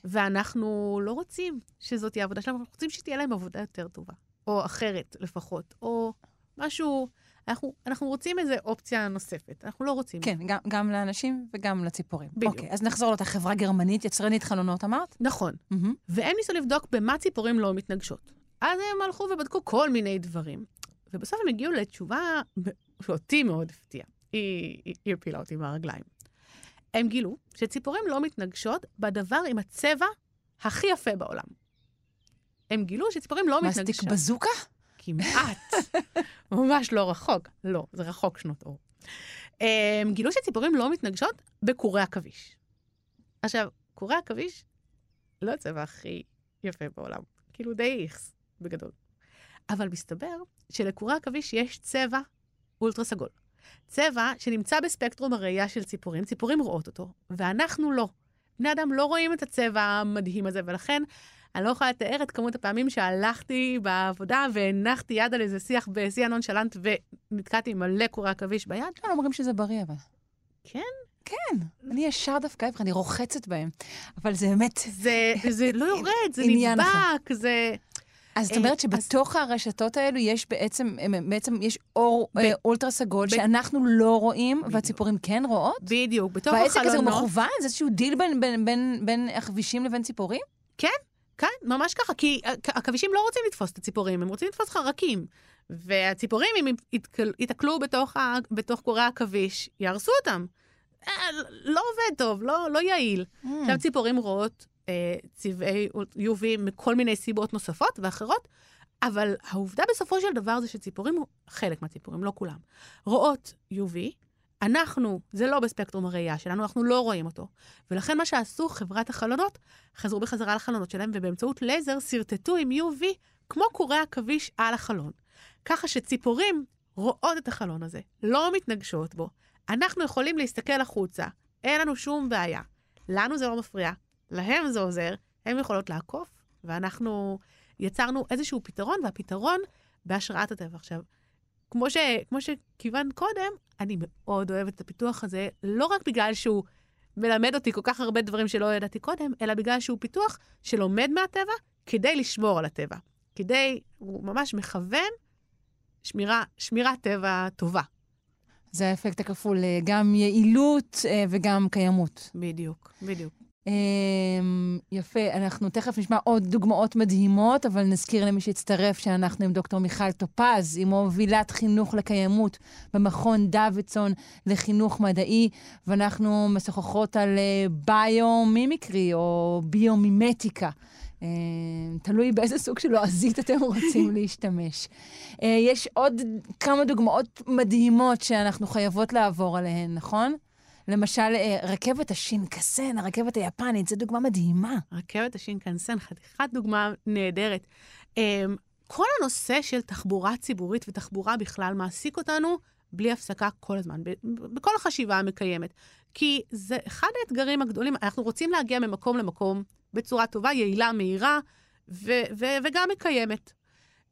ואנחנו לא רוצים שזאת תהיה עבודה שלהם, אנחנו רוצים שתהיה להם עבודה יותר טובה, או אחרת לפחות, או משהו אנחנו, אנחנו רוצים איזו אופציה נוספת, אנחנו לא רוצים. כן, גם, גם לאנשים וגם לציפורים. בדיוק. אוקיי, אז נחזור לאותה חברה גרמנית, יצרנית חלונות, אמרת? נכון. Mm-hmm. והם ניסו לבדוק במה ציפורים לא מתנגשות. אז הם הלכו ובדקו כל מיני דברים. ובסוף הם הגיעו לתשובה שאותי מאוד הפתיעה. היא, היא, היא הפילה אותי מהרגליים. הם גילו שציפורים לא מתנגשות בדבר עם הצבע הכי יפה בעולם. הם גילו שציפורים לא מתנגשות. מסטיק בזוקה? כמעט. ממש לא רחוק. לא, זה רחוק שנות אור. הם גילו שציפורים לא מתנגשות בקורי עכביש. עכשיו, קורי עכביש, לא הצבע הכי יפה בעולם. כאילו די איכס, בגדול. אבל מסתבר שלקורי עכביש יש צבע אולטרה סגול. צבע שנמצא בספקטרום הראייה של ציפורים, ציפורים רואות אותו, ואנחנו לא. בני אדם לא רואים את הצבע המדהים הזה, ולכן אני לא יכולה לתאר את כמות הפעמים שהלכתי לעבודה והנחתי יד על איזה שיח בשיא הנונשלנטי ונתקעתי עם מלא קורי עכביש ביד. לא, אומרים שזה בריא, אבל. כן? כן, אני ישר דווקא ההפך, אני רוחצת בהם. אבל זה באמת... זה, זה לא יורד, זה נדבק, זה... אז זאת אומרת אה, שבתוך הרשתות האלו יש בעצם, בעצם יש אור ב... אה, אולטרה סגול ב... שאנחנו לא רואים, בדיוק. והציפורים כן רואות? בדיוק, בתוך החלונות... והעסק הזה הוא מכוון? זה איזשהו דיל בין, בין, בין, בין העכבישים לבין ציפורים? כן, כן, ממש ככה, כי עכבישים לא רוצים לתפוס את הציפורים, הם רוצים לתפוס חרקים. והציפורים, אם ייתקלו בתוך, בתוך קורי העכביש, יהרסו אותם. אה, לא עובד טוב, לא, לא יעיל. Mm. עכשיו ציפורים רואות אה, צבעי UV מכל מיני סיבות נוספות ואחרות, אבל העובדה בסופו של דבר זה שציפורים, חלק מהציפורים, לא כולם, רואות UV, אנחנו, זה לא בספקטרום הראייה שלנו, אנחנו לא רואים אותו. ולכן מה שעשו חברת החלונות, חזרו בחזרה לחלונות שלהם, ובאמצעות לייזר שרטטו עם UV, כמו קורי עכביש על החלון. ככה שציפורים רואות את החלון הזה, לא מתנגשות בו. אנחנו יכולים להסתכל החוצה, אין לנו שום בעיה. לנו זה לא מפריע, להם זה עוזר, הן יכולות לעקוף, ואנחנו יצרנו איזשהו פתרון, והפתרון בהשראת הטבע. עכשיו, כמו, ש, כמו שכיוונת קודם, אני מאוד אוהבת את הפיתוח הזה, לא רק בגלל שהוא מלמד אותי כל כך הרבה דברים שלא ידעתי קודם, אלא בגלל שהוא פיתוח שלומד מהטבע כדי לשמור על הטבע. כדי, הוא ממש מכוון שמירה, שמירת טבע טובה. זה האפקט הכפול, אה, גם יעילות אה, וגם קיימות. בדיוק, בדיוק. אמ, יפה, אנחנו תכף נשמע עוד דוגמאות מדהימות, אבל נזכיר למי שהצטרף שאנחנו עם דוקטור מיכל טופז, עם מובילת חינוך לקיימות במכון דוידסון לחינוך מדעי, ואנחנו משוחחות על אה, ביומימיקרי או ביומימטיקה. אמ, תלוי באיזה סוג של לועזית אתם רוצים להשתמש. אה, יש עוד כמה דוגמאות מדהימות שאנחנו חייבות לעבור עליהן, נכון? למשל, אה, רכבת השינקסן, הרכבת היפנית, זו דוגמה מדהימה. רכבת השינקנסן, חתיכת דוגמה נהדרת. אמ, כל הנושא של תחבורה ציבורית ותחבורה בכלל מעסיק אותנו בלי הפסקה כל הזמן, בכל החשיבה המקיימת. כי זה אחד האתגרים הגדולים, אנחנו רוצים להגיע ממקום למקום בצורה טובה, יעילה, מהירה, ו- ו- וגם מקיימת.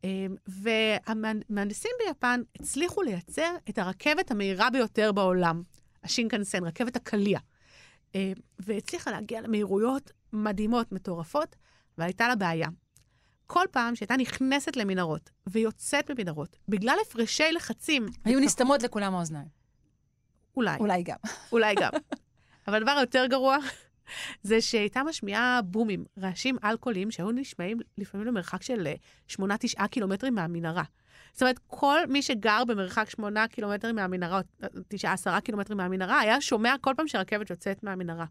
אמ, והמהנדסים ביפן הצליחו לייצר את הרכבת המהירה ביותר בעולם, השינקנסן, רכבת הקליע. אמ, והצליחה להגיע למהירויות מדהימות, מטורפות, והייתה לה בעיה. כל פעם שהייתה נכנסת למנהרות ויוצאת ממנהרות, בגלל הפרשי לחצים... היו נסתמות לכולם האוזניים. אולי. אולי גם. אולי גם. אבל הדבר היותר גרוע זה שהייתה משמיעה בומים, רעשים אלכוהולים שהיו נשמעים לפעמים למרחק של 8-9 אה, קילומטרים מהמנהרה. זאת אומרת, כל מי שגר במרחק 8 קילומטרים מהמנהרה, או 9-10 קילומטרים מהמנהרה, היה שומע כל פעם שרכבת יוצאת מהמנהרה.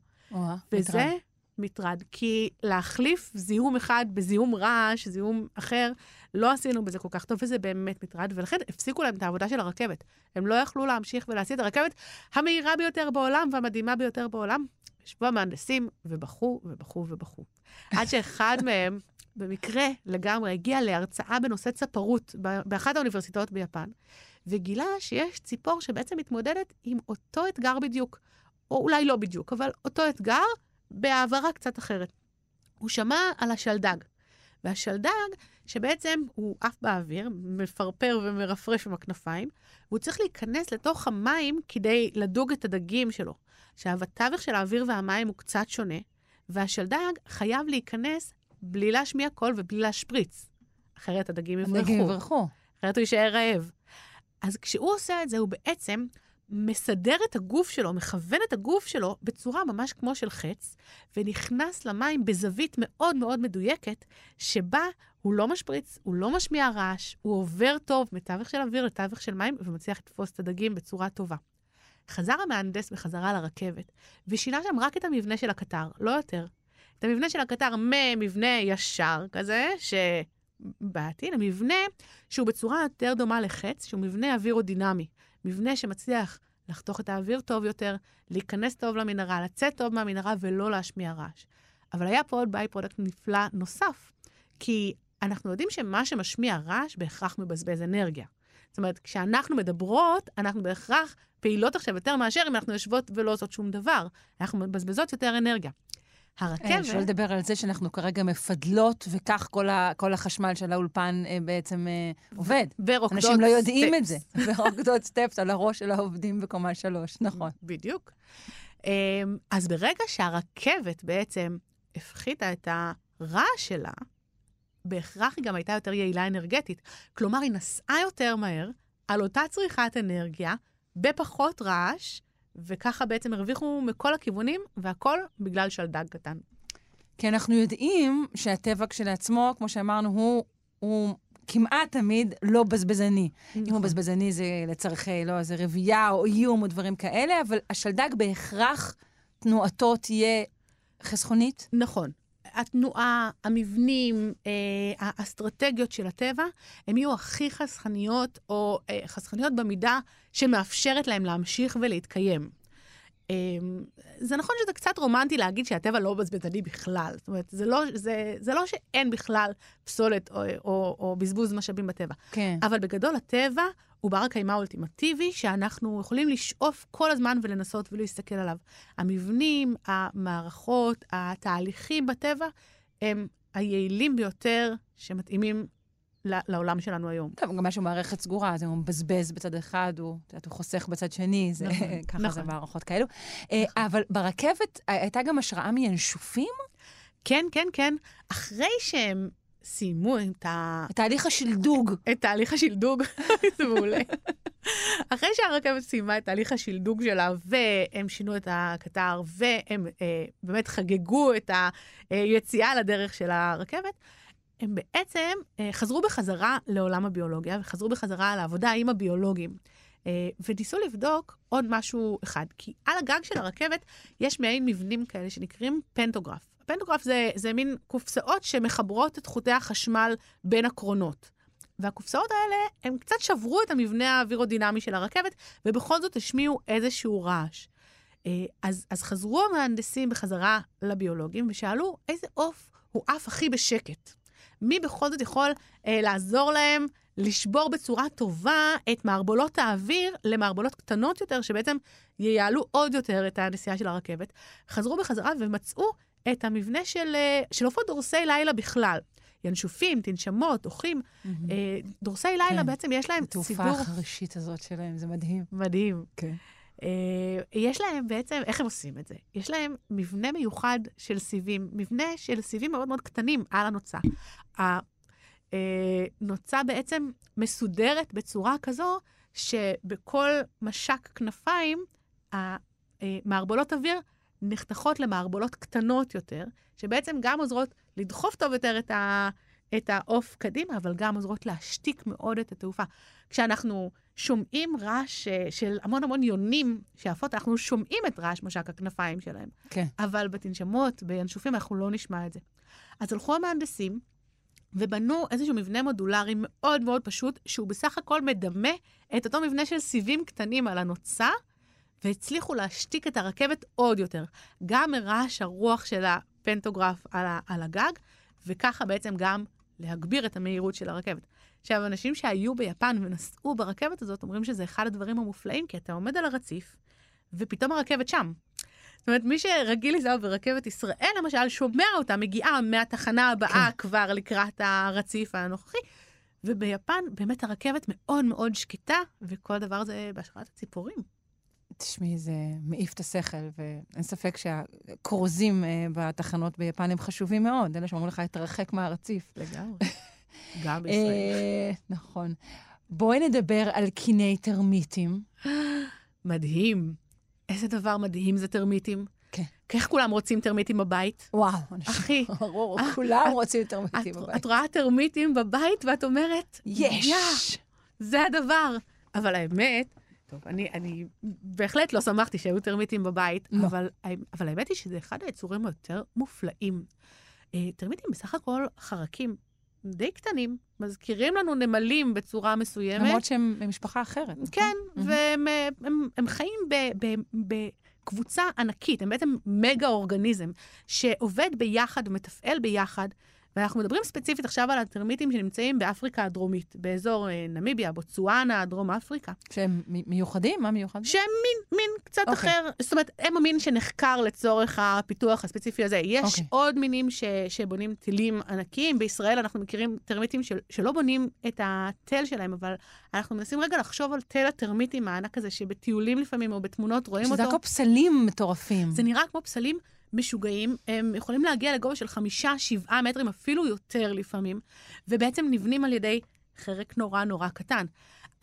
וזה מטרד. מטרד, כי להחליף זיהום אחד בזיהום רעש, זיהום אחר, לא עשינו בזה כל כך טוב, וזה באמת מטרד, ולכן הפסיקו להם את העבודה של הרכבת. הם לא יכלו להמשיך ולהסיע את הרכבת המהירה ביותר בעולם והמדהימה ביותר בעולם, ישבו המהנדסים ובכו ובכו ובכו. עד שאחד מהם, במקרה לגמרי, הגיע להרצאה בנושא צפרות באחת האוניברסיטאות ביפן, וגילה שיש ציפור שבעצם מתמודדת עם אותו אתגר בדיוק. או אולי לא בדיוק, אבל אותו אתגר בהעברה קצת אחרת. הוא שמע על השלדג. והשלדג, שבעצם הוא עף באוויר, מפרפר ומרפרף עם הכנפיים, והוא צריך להיכנס לתוך המים כדי לדוג את הדגים שלו. עכשיו, התווך של האוויר והמים הוא קצת שונה, והשלדג חייב להיכנס בלי להשמיע קול ובלי להשפריץ. אחרת הדגים יברחו. הדגים יברחו. אחרת הוא יישאר רעב. אז כשהוא עושה את זה, הוא בעצם מסדר את הגוף שלו, מכוון את הגוף שלו בצורה ממש כמו של חץ, ונכנס למים בזווית מאוד מאוד מדויקת, שבה הוא לא משפריץ, הוא לא משמיע רעש, הוא עובר טוב מתווך של אוויר לתווך של מים, ומצליח לתפוס את הדגים בצורה טובה. חזר המהנדס בחזרה לרכבת, ושינה שם רק את המבנה של הקטר, לא יותר. את המבנה של הקטר ממבנה ישר כזה, שבעתי, למבנה שהוא בצורה יותר דומה לחץ, שהוא מבנה אווירודינמי. מבנה שמצליח לחתוך את האוויר טוב יותר, להיכנס טוב למנהרה, לצאת טוב מהמנהרה ולא להשמיע רעש. אבל היה פה עוד by-product נפלא נוסף, כי אנחנו יודעים שמה שמשמיע רעש בהכרח מבזבז אנרגיה. זאת אומרת, כשאנחנו מדברות, אנחנו בהכרח פעילות עכשיו יותר מאשר אם אנחנו יושבות ולא עושות שום דבר. אנחנו מבזבזות יותר אנרגיה. הרכבת... אין, שלא לדבר על זה שאנחנו כרגע מפדלות, וכך כל, ה, כל החשמל של האולפן אה, בעצם אה, עובד. ורוקדות סטפס. אנשים לא יודעים סטפס. את זה. ורוקדות סטפס על הראש של העובדים בקומה שלוש, נכון. בדיוק. אה, אז ברגע שהרכבת בעצם הפחיתה את הרעש שלה, בהכרח היא גם הייתה יותר יעילה אנרגטית. כלומר, היא נסעה יותר מהר על אותה צריכת אנרגיה, בפחות רעש, וככה בעצם הרוויחו מכל הכיוונים, והכל בגלל שלדג קטן. כי אנחנו יודעים שהטבע כשלעצמו, כמו שאמרנו, הוא, הוא כמעט תמיד לא בזבזני. נכון. אם הוא בזבזני זה לצורכי, לא, איזה רבייה או איום או דברים כאלה, אבל השלדג בהכרח תנועתו תהיה חסכונית? נכון. התנועה, המבנים, אה, האסטרטגיות של הטבע, הן יהיו הכי חסכניות, או אה, חסכניות במידה שמאפשרת להם להמשיך ולהתקיים. אה, זה נכון שזה קצת רומנטי להגיד שהטבע לא בזבזני בכלל. זאת אומרת, זה לא, זה, זה לא שאין בכלל פסולת או, או, או בזבוז משאבים בטבע. כן. אבל בגדול, הטבע הוא בר הקיימא האולטימטיבי, שאנחנו יכולים לשאוף כל הזמן ולנסות ולהסתכל עליו. המבנים, המערכות, התהליכים בטבע, הם היעילים ביותר שמתאימים לעולם שלנו היום. טוב, גם משהו מערכת סגורה, זה הוא מבזבז בצד אחד, הוא, יודעת, הוא חוסך בצד שני, זה, נכון, ככה נכון. זה מערכות כאלו. אה, נכון. אבל ברכבת הייתה גם השראה מינשופים? כן, כן, כן. אחרי שהם סיימו את ה... את תהליך השלדוג. את תהליך השלדוג, זה מעולה. אחרי שהרכבת סיימה את תהליך השלדוג שלה, והם שינו את הקטר, והם אה, באמת חגגו את היציאה לדרך של הרכבת, הם בעצם אה, חזרו בחזרה לעולם הביולוגיה, וחזרו בחזרה לעבודה עם הביולוגים. אה, וניסו לבדוק עוד משהו אחד, כי על הגג של הרכבת יש מעין מבנים כאלה שנקראים פנטוגרף. פנטוגרף זה, זה מין קופסאות שמחברות את חוטי החשמל בין הקרונות. והקופסאות האלה, הם קצת שברו את המבנה האווירודינמי של הרכבת, ובכל זאת השמיעו איזשהו רעש. אה, אז, אז חזרו המהנדסים בחזרה לביולוגים ושאלו איזה עוף הוא עף הכי בשקט. מי בכל זאת יכול אה, לעזור להם לשבור בצורה טובה את מערבולות האוויר למערבולות קטנות יותר, שבעצם ייעלו עוד יותר את הנסיעה של הרכבת. חזרו בחזרה ומצאו את המבנה של, אה, של עופות דורסי לילה בכלל. ינשופים, תנשמות, אוחים. Mm-hmm. דורסי לילה כן. בעצם יש להם התעופה סידור... החרישית הזאת שלהם, זה מדהים. מדהים. כן. אה, יש להם בעצם, איך הם עושים את זה? יש להם מבנה מיוחד של סיבים, מבנה של סיבים מאוד מאוד קטנים על הנוצה. הנוצה בעצם מסודרת בצורה כזו שבכל משק כנפיים, המערבולות אוויר נחתכות למערבולות קטנות יותר, שבעצם גם עוזרות לדחוף טוב יותר את, את העוף קדימה, אבל גם עוזרות להשתיק מאוד את התעופה. כשאנחנו שומעים רעש אה, של המון המון יונים שעפות, אנחנו שומעים את רעש משק הכנפיים שלהם. כן. אבל בתנשמות, בינשופים, אנחנו לא נשמע את זה. אז הלכו המהנדסים ובנו איזשהו מבנה מודולרי מאוד מאוד פשוט, שהוא בסך הכל מדמה את אותו מבנה של סיבים קטנים על הנוצה, והצליחו להשתיק את הרכבת עוד יותר. גם מרעש הרוח של הפנטוגרף על, על הגג, וככה בעצם גם להגביר את המהירות של הרכבת. עכשיו, אנשים שהיו ביפן ונסעו ברכבת הזאת, אומרים שזה אחד הדברים המופלאים, כי אתה עומד על הרציף, ופתאום הרכבת שם. זאת אומרת, מי שרגיל לנסוע ברכבת ישראל, למשל, שומע אותה מגיעה מהתחנה הבאה כן. כבר לקראת הרציף הנוכחי. וביפן באמת הרכבת מאוד מאוד שקטה, וכל דבר זה בהשראת הציפורים. תשמעי, זה מעיף את השכל, ואין ספק שהכרוזים אה, בתחנות ביפן הם חשובים מאוד. אלה שאומרים לך, התרחק מהרציף. לגמרי. גם בישראל. אה, נכון. בואי נדבר על קיני טרמיטים. מדהים. איזה דבר מדהים זה טרמיטים. כן. איך כולם רוצים טרמיטים בבית? וואו, אנשים, אחי. ברור, אה, כולם רוצים טרמיטים את, בבית. את רואה טרמיטים בבית ואת אומרת, יש! "יא, זה הדבר. אבל האמת, טוב, אני, אני בהחלט לא שמחתי שהיו טרמיטים בבית, לא. אבל, אבל האמת היא שזה אחד היצורים היותר מופלאים. אה, טרמיטים בסך הכל חרקים די קטנים, מזכירים לנו נמלים בצורה מסוימת. למרות שהם ממשפחה אחרת. נכון? כן, מהמם. והם אה, הם, הם חיים ב, ב, בקבוצה ענקית, הם בעצם מגה אורגניזם שעובד ביחד ומתפעל ביחד. ואנחנו מדברים ספציפית עכשיו על הטרמיטים שנמצאים באפריקה הדרומית, באזור אה, נמיביה, בוצואנה, דרום אפריקה, שהם מיוחדים? מה מיוחד? שהם מין, מין קצת אוקיי. אחר, זאת אומרת, הם המין שנחקר לצורך הפיתוח הספציפי הזה. יש אוקיי. עוד מינים ש, שבונים טילים ענקיים, בישראל אנחנו מכירים טרמיטים של, שלא בונים את התל שלהם, אבל אנחנו מנסים רגע לחשוב על תל הטרמיטים הענק הזה, שבטיולים לפעמים או בתמונות רואים שזה אותו. הכל פסלים מטורפים. זה נראה כמו פסלים משוגעים, הם יכולים להגיע לגובה של חמישה, שבעה מטרים, אפילו יותר לפעמים, ובעצם נבנים על ידי חרק נורא נורא קטן.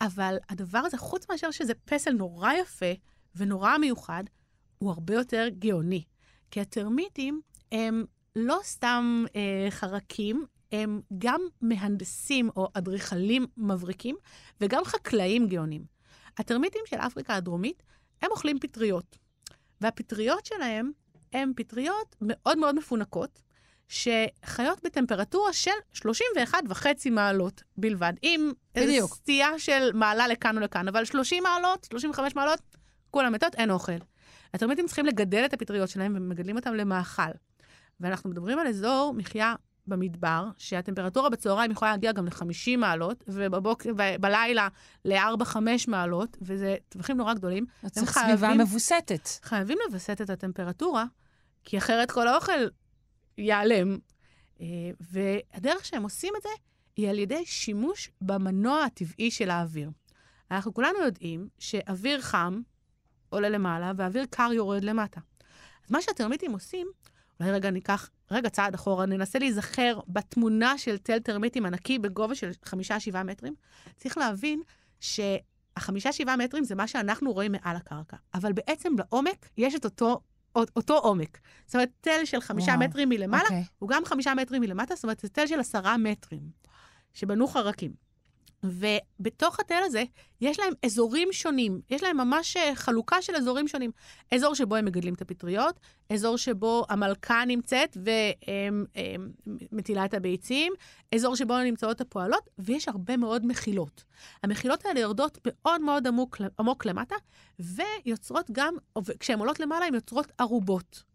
אבל הדבר הזה, חוץ מאשר שזה פסל נורא יפה ונורא מיוחד, הוא הרבה יותר גאוני. כי הטרמיטים הם לא סתם אה, חרקים, הם גם מהנדסים או אדריכלים מבריקים, וגם חקלאים גאונים. הטרמיטים של אפריקה הדרומית, הם אוכלים פטריות. והפטריות שלהם הן פטריות מאוד מאוד מפונקות, שחיות בטמפרטורה של 31.5 מעלות בלבד, עם איזו. סטייה של מעלה לכאן או לכאן, אבל 30 מעלות, 35 מעלות, כולם מתות, אין אוכל. הטרמיטים צריכים לגדל את הפטריות שלהם ומגדלים אותם למאכל. ואנחנו מדברים על אזור מחיה במדבר, שהטמפרטורה בצהריים יכולה להגיע גם ל-50 מעלות, ובבוקר, ובלילה ל-4-5 מעלות, וזה טווחים נורא גדולים. צריך חייבים- סביבה מבוסתת. חייבים לווסת את הטמפרטורה, כי אחרת כל האוכל ייעלם. אה, והדרך שהם עושים את זה היא על ידי שימוש במנוע הטבעי של האוויר. אנחנו כולנו יודעים שאוויר חם עולה למעלה ואוויר קר יורד למטה. אז מה שהטרמיטים עושים, אולי רגע ניקח, רגע צעד אחורה, ננסה להיזכר בתמונה של תל טרמיטים ענקי בגובה של חמישה-שבעה מטרים. צריך להבין שהחמישה-שבעה מטרים זה מה שאנחנו רואים מעל הקרקע, אבל בעצם לעומק יש את אותו, אותו עומק. זאת אומרת, תל של חמישה וואו, מטרים מלמעלה, אוקיי. הוא גם חמישה מטרים מלמטה, זאת אומרת, זה תל של עשרה מטרים, שבנו חרקים. ובתוך התל הזה יש להם אזורים שונים, יש להם ממש אה, חלוקה של אזורים שונים. אזור שבו הם מגדלים את הפטריות, אזור שבו המלכה נמצאת ומטילה את הביצים, אזור שבו נמצאות הפועלות, ויש הרבה מאוד מחילות. המחילות האלה יורדות מאוד מאוד עמוק, עמוק למטה, ויוצרות גם, כשהן עולות למעלה, הן יוצרות ערובות.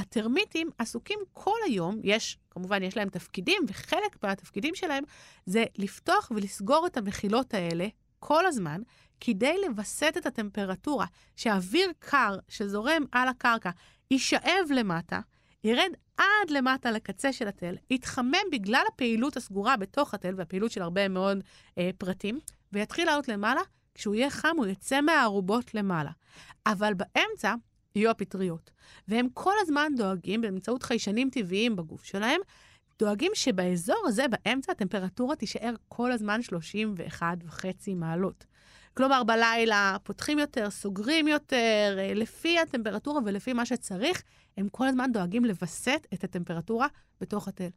הטרמיטים עסוקים כל היום, יש, כמובן, יש להם תפקידים, וחלק מהתפקידים שלהם זה לפתוח ולסגור את המחילות האלה כל הזמן, כדי לווסת את הטמפרטורה, שהאוויר קר שזורם על הקרקע יישאב למטה, ירד עד למטה לקצה של התל, יתחמם בגלל הפעילות הסגורה בתוך התל והפעילות של הרבה מאוד אה, פרטים, ויתחיל לעלות למעלה. כשהוא יהיה חם, הוא יצא מהארובות למעלה. אבל באמצע יהיו הפטריות. והם כל הזמן דואגים, באמצעות חיישנים טבעיים בגוף שלהם, דואגים שבאזור הזה, באמצע, הטמפרטורה תישאר כל הזמן 31.5 מעלות. כלומר, בלילה פותחים יותר, סוגרים יותר, אה, לפי הטמפרטורה ולפי מה שצריך, הם כל הזמן דואגים לווסת את הטמפרטורה בתוך התל.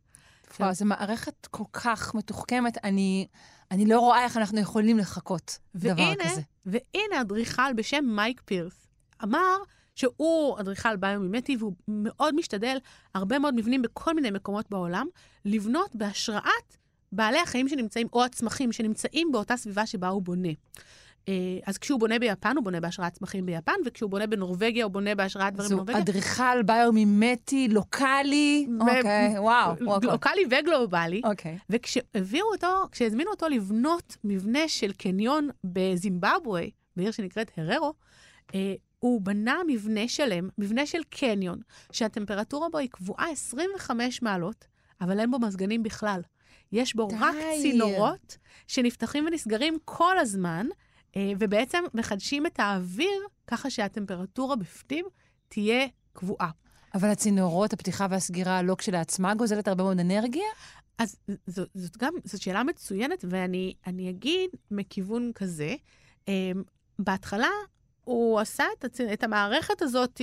וואו, זו מערכת כל כך מתוחכמת, אני, אני לא רואה איך אנחנו יכולים לחכות דבר כזה. והנה אדריכל בשם מייק פירס אמר שהוא אדריכל ביומימטי, והוא מאוד משתדל, הרבה מאוד מבנים בכל מיני מקומות בעולם, לבנות בהשראת בעלי החיים שנמצאים, או הצמחים שנמצאים באותה סביבה שבה הוא בונה. אה, אז כשהוא בונה ביפן, הוא בונה בהשראת צמחים ביפן, וכשהוא בונה בנורבגיה, הוא בונה בהשראת דברים בנורבגיה. זו אדריכל ביומימטי, לוקאלי, אוקיי, וואו. לוקאלי וגלובלי. אוקיי. וכשהביאו אותו, כשהזמינו אותו לבנות מבנה של קניון בזימבבואה, בעיר שנקראת הררו, אה, הוא בנה מבנה שלם, מבנה של קניון, שהטמפרטורה בו היא קבועה 25 מעלות, אבל אין בו מזגנים בכלל. יש בו די. רק צינורות שנפתחים ונסגרים כל הזמן, אה, ובעצם מחדשים את האוויר ככה שהטמפרטורה בפנים תהיה קבועה. אבל הצינורות, הפתיחה והסגירה, לא כשלעצמה גוזלת הרבה מאוד אנרגיה? אז זאת, זאת גם, זאת שאלה מצוינת, ואני אגיד מכיוון כזה. um, בהתחלה הוא עשה את, הצ... את המערכת הזאת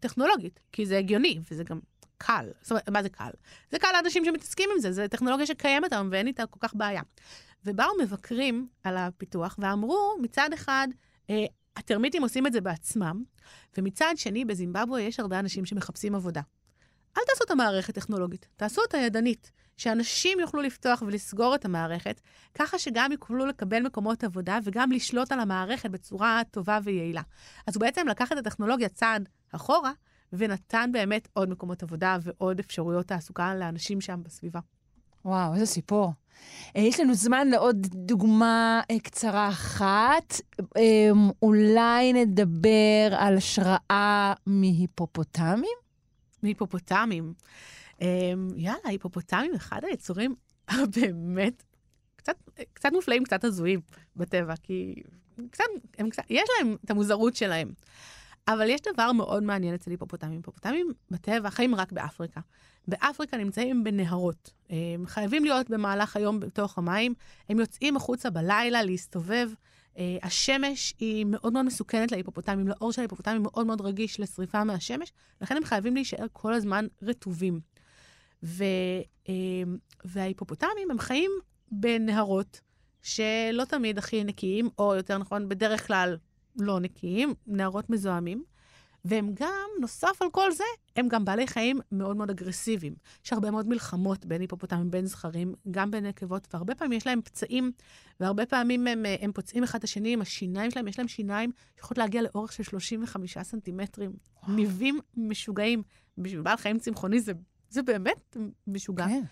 טכנולוגית, כי זה הגיוני, וזה גם קל. זאת אומרת, מה זה קל? זה קל לאנשים שמתעסקים עם זה, זו טכנולוגיה שקיימת היום ואין איתה כל כך בעיה. ובאו מבקרים על הפיתוח ואמרו, מצד אחד, אה, הטרמיטים עושים את זה בעצמם, ומצד שני, בזימבבואה יש הרבה אנשים שמחפשים עבודה. אל תעשו את המערכת טכנולוגית, תעשו אותה ידנית, שאנשים יוכלו לפתוח ולסגור את המערכת, ככה שגם יוכלו לקבל מקומות עבודה וגם לשלוט על המערכת בצורה טובה ויעילה. אז הוא בעצם לקח את הטכנולוגיה צעד אחורה, ונתן באמת עוד מקומות עבודה ועוד אפשרויות תעסוקה לאנשים שם בסביבה. וואו, איזה סיפור. אה, יש לנו זמן לעוד דוגמה אה, קצרה אחת. אמ, אולי נדבר על השראה מהיפופוטמים? מהיפופוטמים. אמ, יאללה, היפופוטמים, אחד היצורים הבאמת קצת, קצת מופלאים, קצת הזויים בטבע, כי קצת, הם קצת, יש להם את המוזרות שלהם. אבל יש דבר מאוד מעניין אצל היפופוטמים. היפופוטמים בטבע חיים רק באפריקה. באפריקה נמצאים בנהרות. הם חייבים להיות במהלך היום בתוך המים. הם יוצאים החוצה בלילה להסתובב. אה, השמש היא מאוד מאוד מסוכנת להיפופוטמים, לאור של ההיפופוטמים מאוד מאוד רגיש לשריפה מהשמש, לכן הם חייבים להישאר כל הזמן רטובים. ו, אה, וההיפופוטמים הם חיים בנהרות שלא תמיד הכי נקיים, או יותר נכון, בדרך כלל לא נקיים, נהרות מזוהמים. והם גם, נוסף על כל זה, הם גם בעלי חיים מאוד מאוד אגרסיביים. יש הרבה מאוד מלחמות בין היפופוטמים, בין זכרים, גם בין נקבות, והרבה פעמים יש להם פצעים, והרבה פעמים הם, הם פוצעים אחד את השני עם השיניים שלהם, יש להם שיניים שיכולות להגיע לאורך של 35 סנטימטרים. ניבים משוגעים. בשביל בעל חיים צמחוני זה, זה באמת משוגע. כן.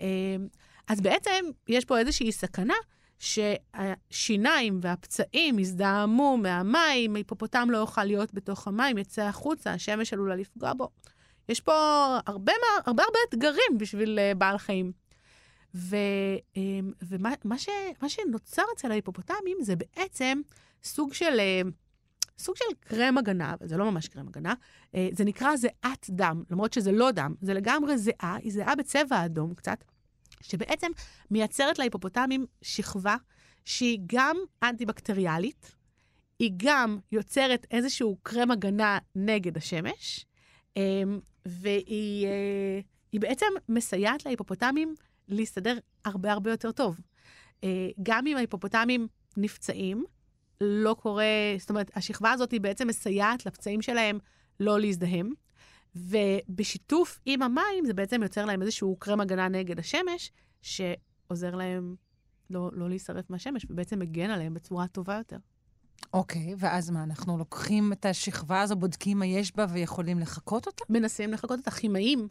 אמ, אז בעצם יש פה איזושהי סכנה שהשיניים והפצעים יזדהמו מהמים, היפופוטם לא יוכל להיות בתוך המים, יצא החוצה, השמש עלולה לפגוע בו. יש פה הרבה הרבה, הרבה אתגרים בשביל uh, בעל חיים. ו, um, ומה מה ש, מה שנוצר אצל ההיפופוטמים זה בעצם סוג של, uh, סוג של קרם הגנה, אבל זה לא ממש קרם הגנה, uh, זה נקרא זיעת דם, למרות שזה לא דם, זה לגמרי זיעה, היא זיעה בצבע אדום קצת. שבעצם מייצרת להיפופוטמים שכבה שהיא גם אנטי-בקטריאלית, היא גם יוצרת איזשהו קרם הגנה נגד השמש, אמ, והיא אה, בעצם מסייעת להיפופוטמים להסתדר הרבה הרבה יותר טוב. אה, גם אם ההיפופוטמים נפצעים, לא קורה, זאת אומרת, השכבה הזאת היא בעצם מסייעת לפצעים שלהם לא להזדהם. ובשיתוף עם המים זה בעצם יוצר להם איזשהו קרם הגנה נגד השמש, שעוזר להם לא, לא להישרף מהשמש, ובעצם מגן עליהם בצורה טובה יותר. אוקיי, ואז מה, אנחנו לוקחים את השכבה הזו, בודקים מה יש בה ויכולים לחקות אותה? מנסים לחקות את הכימאים,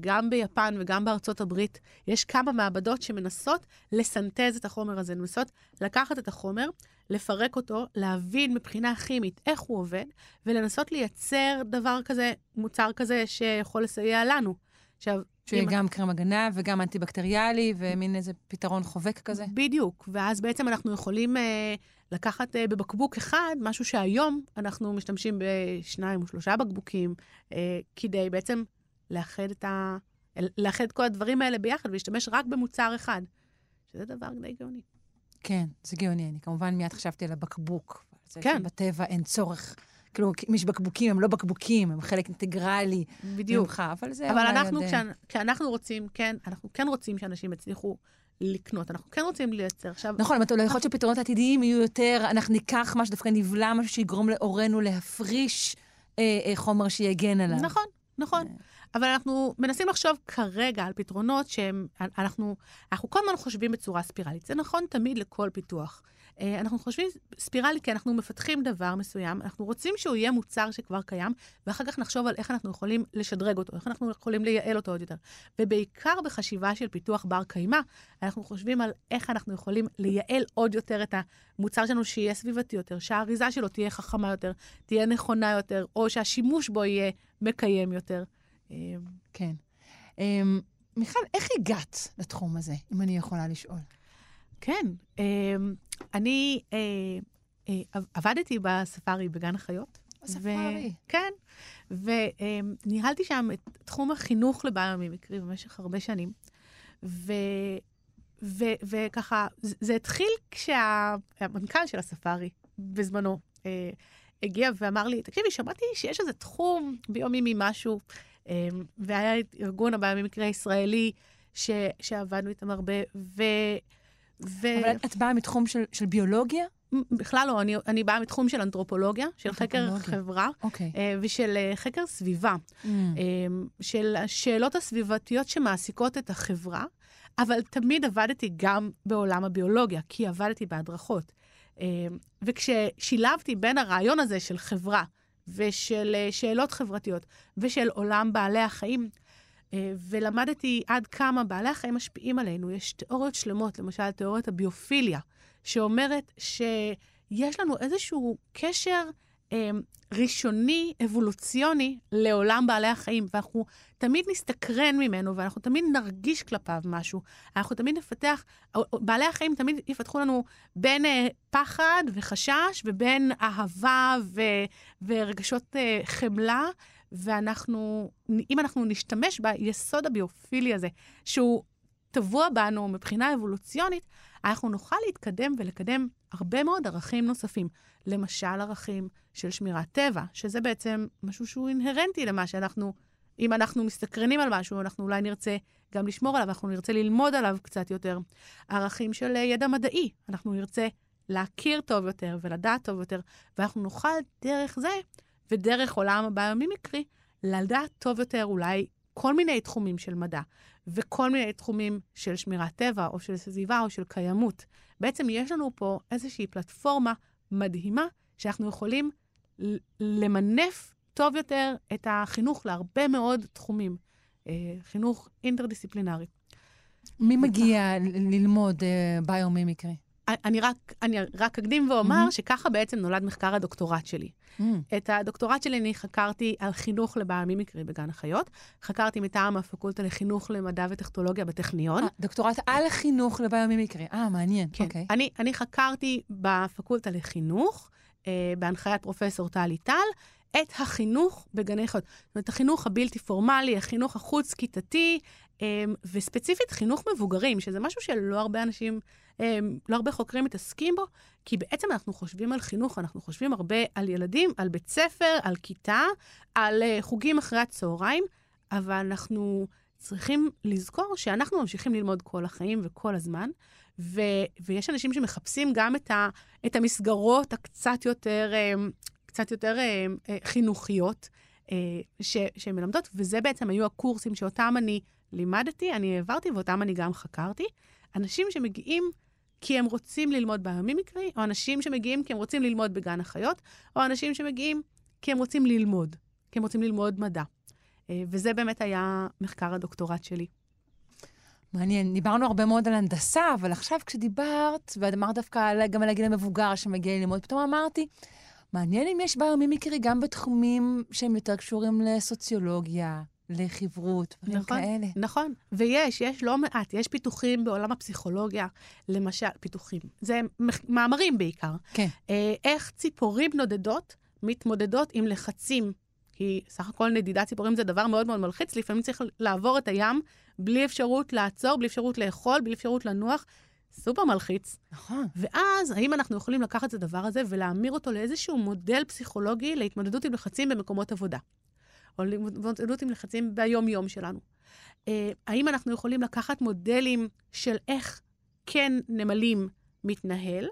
גם ביפן וגם בארצות הברית. יש כמה מעבדות שמנסות לסנטז את החומר הזה, מנסות לקחת את החומר, לפרק אותו, להבין מבחינה כימית איך הוא עובד, ולנסות לייצר דבר כזה, מוצר כזה שיכול לסייע לנו. עכשיו, שיהיה אם- גם קרם הגנה וגם אנטי-בקטריאלי ומין איזה פתרון חובק כזה. בדיוק, ואז בעצם אנחנו יכולים אה, לקחת אה, בבקבוק אחד משהו שהיום אנחנו משתמשים בשניים או שלושה בקבוקים, אה, כדי בעצם לאחד את, ה... לאחד כל הדברים האלה ביחד ולהשתמש רק במוצר אחד, שזה דבר די גאוני. כן, זה גאוני. אני כמובן מיד חשבתי על הבקבוק. כן. שבטבע אין צורך. כאילו, אם יש בקבוקים, הם לא בקבוקים, הם חלק אינטגרלי בדיוק. ממך, אבל זה אבל אנחנו, עוד, אה, כשאנ... כשאנחנו רוצים, כן, אנחנו כן רוצים שאנשים יצליחו לקנות, אנחנו כן רוצים לייצר. עכשיו, נכון, אבל יכול להיות שפתרונות עתידיים יהיו יותר, אנחנו ניקח משהו, דווקא נבלע משהו שיגרום להורינו להפריש אה, אה, חומר שיגן עליו. נכון, נכון. אבל אנחנו מנסים לחשוב כרגע על פתרונות שהם, אנחנו, אנחנו כל הזמן חושבים בצורה ספירלית. זה נכון תמיד לכל פיתוח. אה, אנחנו חושבים ספירלית כי אנחנו מפתחים דבר מסוים, אנחנו רוצים שהוא יהיה מוצר שכבר קיים, ואחר כך נחשוב על איך אנחנו יכולים לשדרג אותו, איך אנחנו יכולים לייעל אותו עוד יותר. ובעיקר בחשיבה של פיתוח בר קיימא, אנחנו חושבים על איך אנחנו יכולים לייעל עוד יותר את המוצר שלנו, שיהיה סביבתי יותר, שהאריזה שלו תהיה חכמה יותר, תהיה נכונה יותר, או שהשימוש בו יהיה מקיים יותר. אה, כן. אמ, מיכל, איך הגעת לתחום הזה, אם אני יכולה לשאול? כן, אה, אני אה, אה, עב- עבדתי בספארי בגן החיות. בספארי. ו- כן, וניהלתי שם את תחום החינוך לביומימיקרי במשך הרבה שנים. ו... ו- וככה, זה, התחיל כשהמנכ"ל של הספארי בזמנו אה, הגיע ואמר לי, תקשיבי, שמעתי שיש איזה תחום ביומימי משהו, אה, והיה את ארגון הביומימיקרי הישראלי ש- שעבדנו איתם הרבה, ו... ו- אבל את באה מתחום של, של ביולוגיה? בכלל לא, אני, אני באה מתחום של אנתרופולוגיה, של חקר. חברה אוקיי. אה, ושל אה, חקר סביבה, Mm. אה, של השאלות הסביבתיות שמעסיקות את החברה, אבל תמיד עבדתי גם בעולם הביולוגיה, כי עבדתי בהדרכות. אה, וכששילבתי בין הרעיון הזה של חברה ושל אה, שאלות חברתיות ושל עולם בעלי החיים, אה, ולמדתי עד כמה בעלי החיים משפיעים עלינו. יש תיאוריות שלמות, למשל תיאוריית הביופיליה, שאומרת שיש לנו איזשהו קשר ראשוני, אבולוציוני, לעולם בעלי החיים, ואנחנו תמיד נסתקרן ממנו, ואנחנו תמיד נרגיש כלפיו משהו. אנחנו תמיד נפתח, בעלי החיים תמיד יפתחו לנו בין אה, פחד וחשש, ובין אהבה ו, ורגשות אה, חמלה, ואנחנו, אם אנחנו נשתמש ביסוד הביופילי הזה, שהוא טבוע בנו מבחינה אבולוציונית, אנחנו נוכל להתקדם ולקדם הרבה מאוד ערכים נוספים. למשל, ערכים של שמירת טבע, שזה בעצם משהו שהוא אינהרנטי למה שאנחנו, אם אנחנו מסתקרנים על משהו, אנחנו אולי נרצה גם לשמור עליו, אנחנו נרצה ללמוד עליו קצת יותר. ערכים של ידע מדעי, אנחנו נרצה להכיר טוב יותר ולדעת טוב יותר, ואנחנו נוכל דרך זה ודרך עולם הביומימיקרי לדעת טוב יותר אולי כל מיני תחומים של מדע, וכל מיני תחומים של שמירת טבע, או של סביבה, או של קיימות. בעצם יש לנו פה איזושהי פלטפורמה מדהימה, שאנחנו יכולים למנף טוב יותר את החינוך להרבה מאוד תחומים. אה, חינוך אינטרדיסציפלינרי. מי מגיע ללמוד אה, ביומימיקרי? אני רק, אני רק אקדים ואומר מהמם. שככה בעצם נולד מחקר הדוקטורט שלי. Mm. את הדוקטורט שלי אני חקרתי על חינוך לביומימיקרי בגן החיות. חקרתי מטעם הפקולטה לחינוך למדע וטכנולוגיה בטכניון. אה, דוקטורט על החינוך לביומימיקרי. אה, מעניין. כן. אוקיי. אני, אני חקרתי בפקולטה לחינוך, אה, בהנחיית פרופסור טלי טל, את החינוך בגני חיות. זאת אומרת, החינוך הבלתי פורמלי, החינוך החוץ-כיתתי, וספציפית חינוך מבוגרים, שזה משהו שלא הרבה אנשים, אה, לא הרבה חוקרים מתעסקים בו, כי בעצם אנחנו חושבים על חינוך, אנחנו חושבים הרבה על ילדים, על בית ספר, על כיתה, על אה, חוגים אחרי הצהריים, אבל אנחנו צריכים לזכור שאנחנו ממשיכים ללמוד כל החיים וכל הזמן, ו, ויש אנשים שמחפשים גם את, ה, את המסגרות הקצת יותר, אה, קצת יותר אה, חינוכיות אה, ש, שמלמדות, וזה בעצם היו הקורסים שאותם אני לימדתי, אני העברתי ואותם אני גם חקרתי. אנשים שמגיעים כי הם רוצים ללמוד ביומימיקרי, או אנשים שמגיעים כי הם רוצים ללמוד בגן החיות, או אנשים שמגיעים כי הם רוצים ללמוד, כי הם רוצים ללמוד מדע. אה, וזה באמת היה מחקר הדוקטורט שלי. מעניין, דיברנו הרבה מאוד על הנדסה, אבל עכשיו כשדיברת, ואמרת דווקא גם על הגיל המבוגר שמגיע ללמוד, פתאום אמרתי, מעניין אם יש ביומימיקרי גם בתחומים שהם יותר קשורים לסוציולוגיה, לחברות, ודברים נכון, כאלה. נכון, ויש, יש לא מעט, יש פיתוחים בעולם הפסיכולוגיה, למשל, פיתוחים, זה מאמרים בעיקר. כן. אה, איך ציפורים נודדות מתמודדות עם לחצים. כי סך הכל נדידת ציפורים זה דבר מאוד מאוד מלחיץ, לפעמים צריך לעבור את הים בלי אפשרות לעצור, בלי אפשרות לאכול, בלי אפשרות לנוח. סופר מלחיץ. נכון. ואז, האם אנחנו יכולים לקחת את הדבר הזה ולהמיר אותו לאיזשהו מודל פסיכולוגי להתמודדות עם לחצים במקומות עבודה? או להתמודדות עם לחצים ביום-יום שלנו. אה, האם אנחנו יכולים לקחת מודלים של איך כן נמלים מתנהל,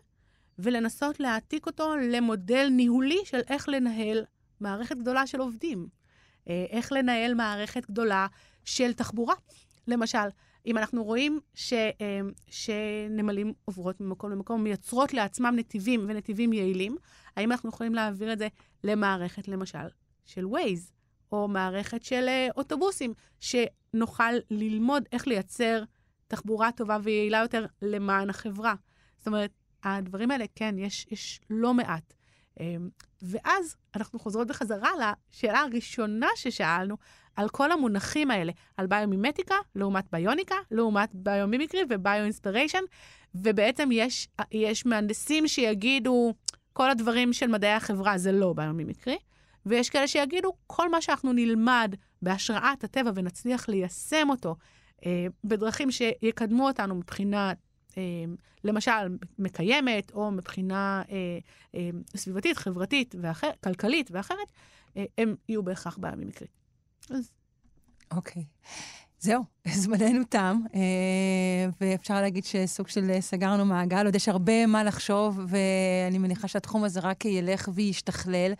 ולנסות להעתיק אותו למודל ניהולי של איך לנהל מערכת גדולה של עובדים. אה, איך לנהל מערכת גדולה של תחבורה. למשל, אם אנחנו רואים ש, אה, שנמלים עוברות ממקום למקום, מייצרות לעצמם נתיבים ונתיבים יעילים, האם אנחנו יכולים להעביר את זה למערכת, למשל, של Waze, או מערכת של אה, אוטובוסים, שנוכל ללמוד איך לייצר תחבורה טובה ויעילה יותר למען החברה. זאת אומרת, הדברים האלה, כן, יש, יש לא מעט. אמ, ואז אנחנו חוזרות בחזרה לשאלה הראשונה ששאלנו, על כל המונחים האלה, על ביומימטיקה לעומת ביוניקה, לעומת ביומימיקרי וביואינספיריישן, ובעצם יש, יש מהנדסים שיגידו, כל הדברים של מדעי החברה זה לא ביומימיקרי, ויש כאלה שיגידו, כל מה שאנחנו נלמד בהשראת הטבע ונצליח ליישם אותו אה, בדרכים שיקדמו אותנו מבחינה, אה, למשל, מקיימת, או מבחינה אה, אה, סביבתית, חברתית, ואחר, כלכלית ואחרת, אה, הם יהיו בהכרח ביומימיקרי. אז אוקיי. זהו, זמננו תם, אה, ואפשר להגיד שסוג של אה, סגרנו מעגל. עוד יש הרבה מה לחשוב, ואני מניחה שהתחום הזה רק ילך וישתכלל.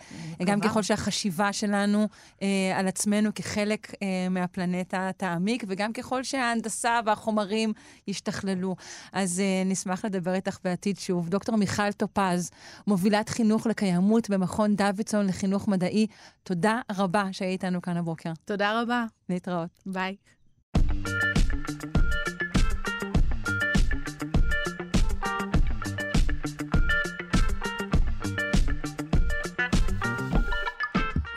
גם ככל שהחשיבה שלנו אה, על עצמנו כחלק מהפלנטה תעמיק, וגם ככל שההנדסה והחומרים ישתכללו. אז נשמח לדבר איתך בעתיד שוב. דוקטור מיכל טופז, מובילת חינוך לקיימות במכון דוידסון לחינוך מדעי, תודה רבה שהיית איתנו כאן הבוקר. תודה רבה. להתראות. ביי.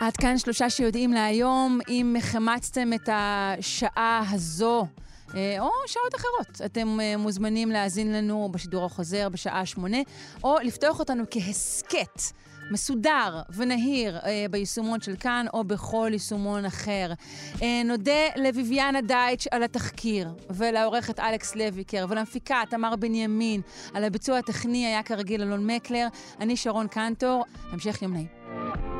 עד כאן שלושה שיודעים להיום. אם החמצתם את השעה הזו, אה, או שעות אחרות, אתם אה, מוזמנים להאזין לנו בשידור החוזר בשעה שמונה, או לפתוח אותנו כהסכת. מסודר ונהיר אה, ביישומון של כאן או בכל יישומון אחר. נודה לביביאנה דייטש על התחקיר, ולעורכת אלכס לויקר, ולמפיקה תמר בנימין. על הביצוע הטכני היה כרגיל אלון מקלר. אני שרון קנטור. המשך יום נעים.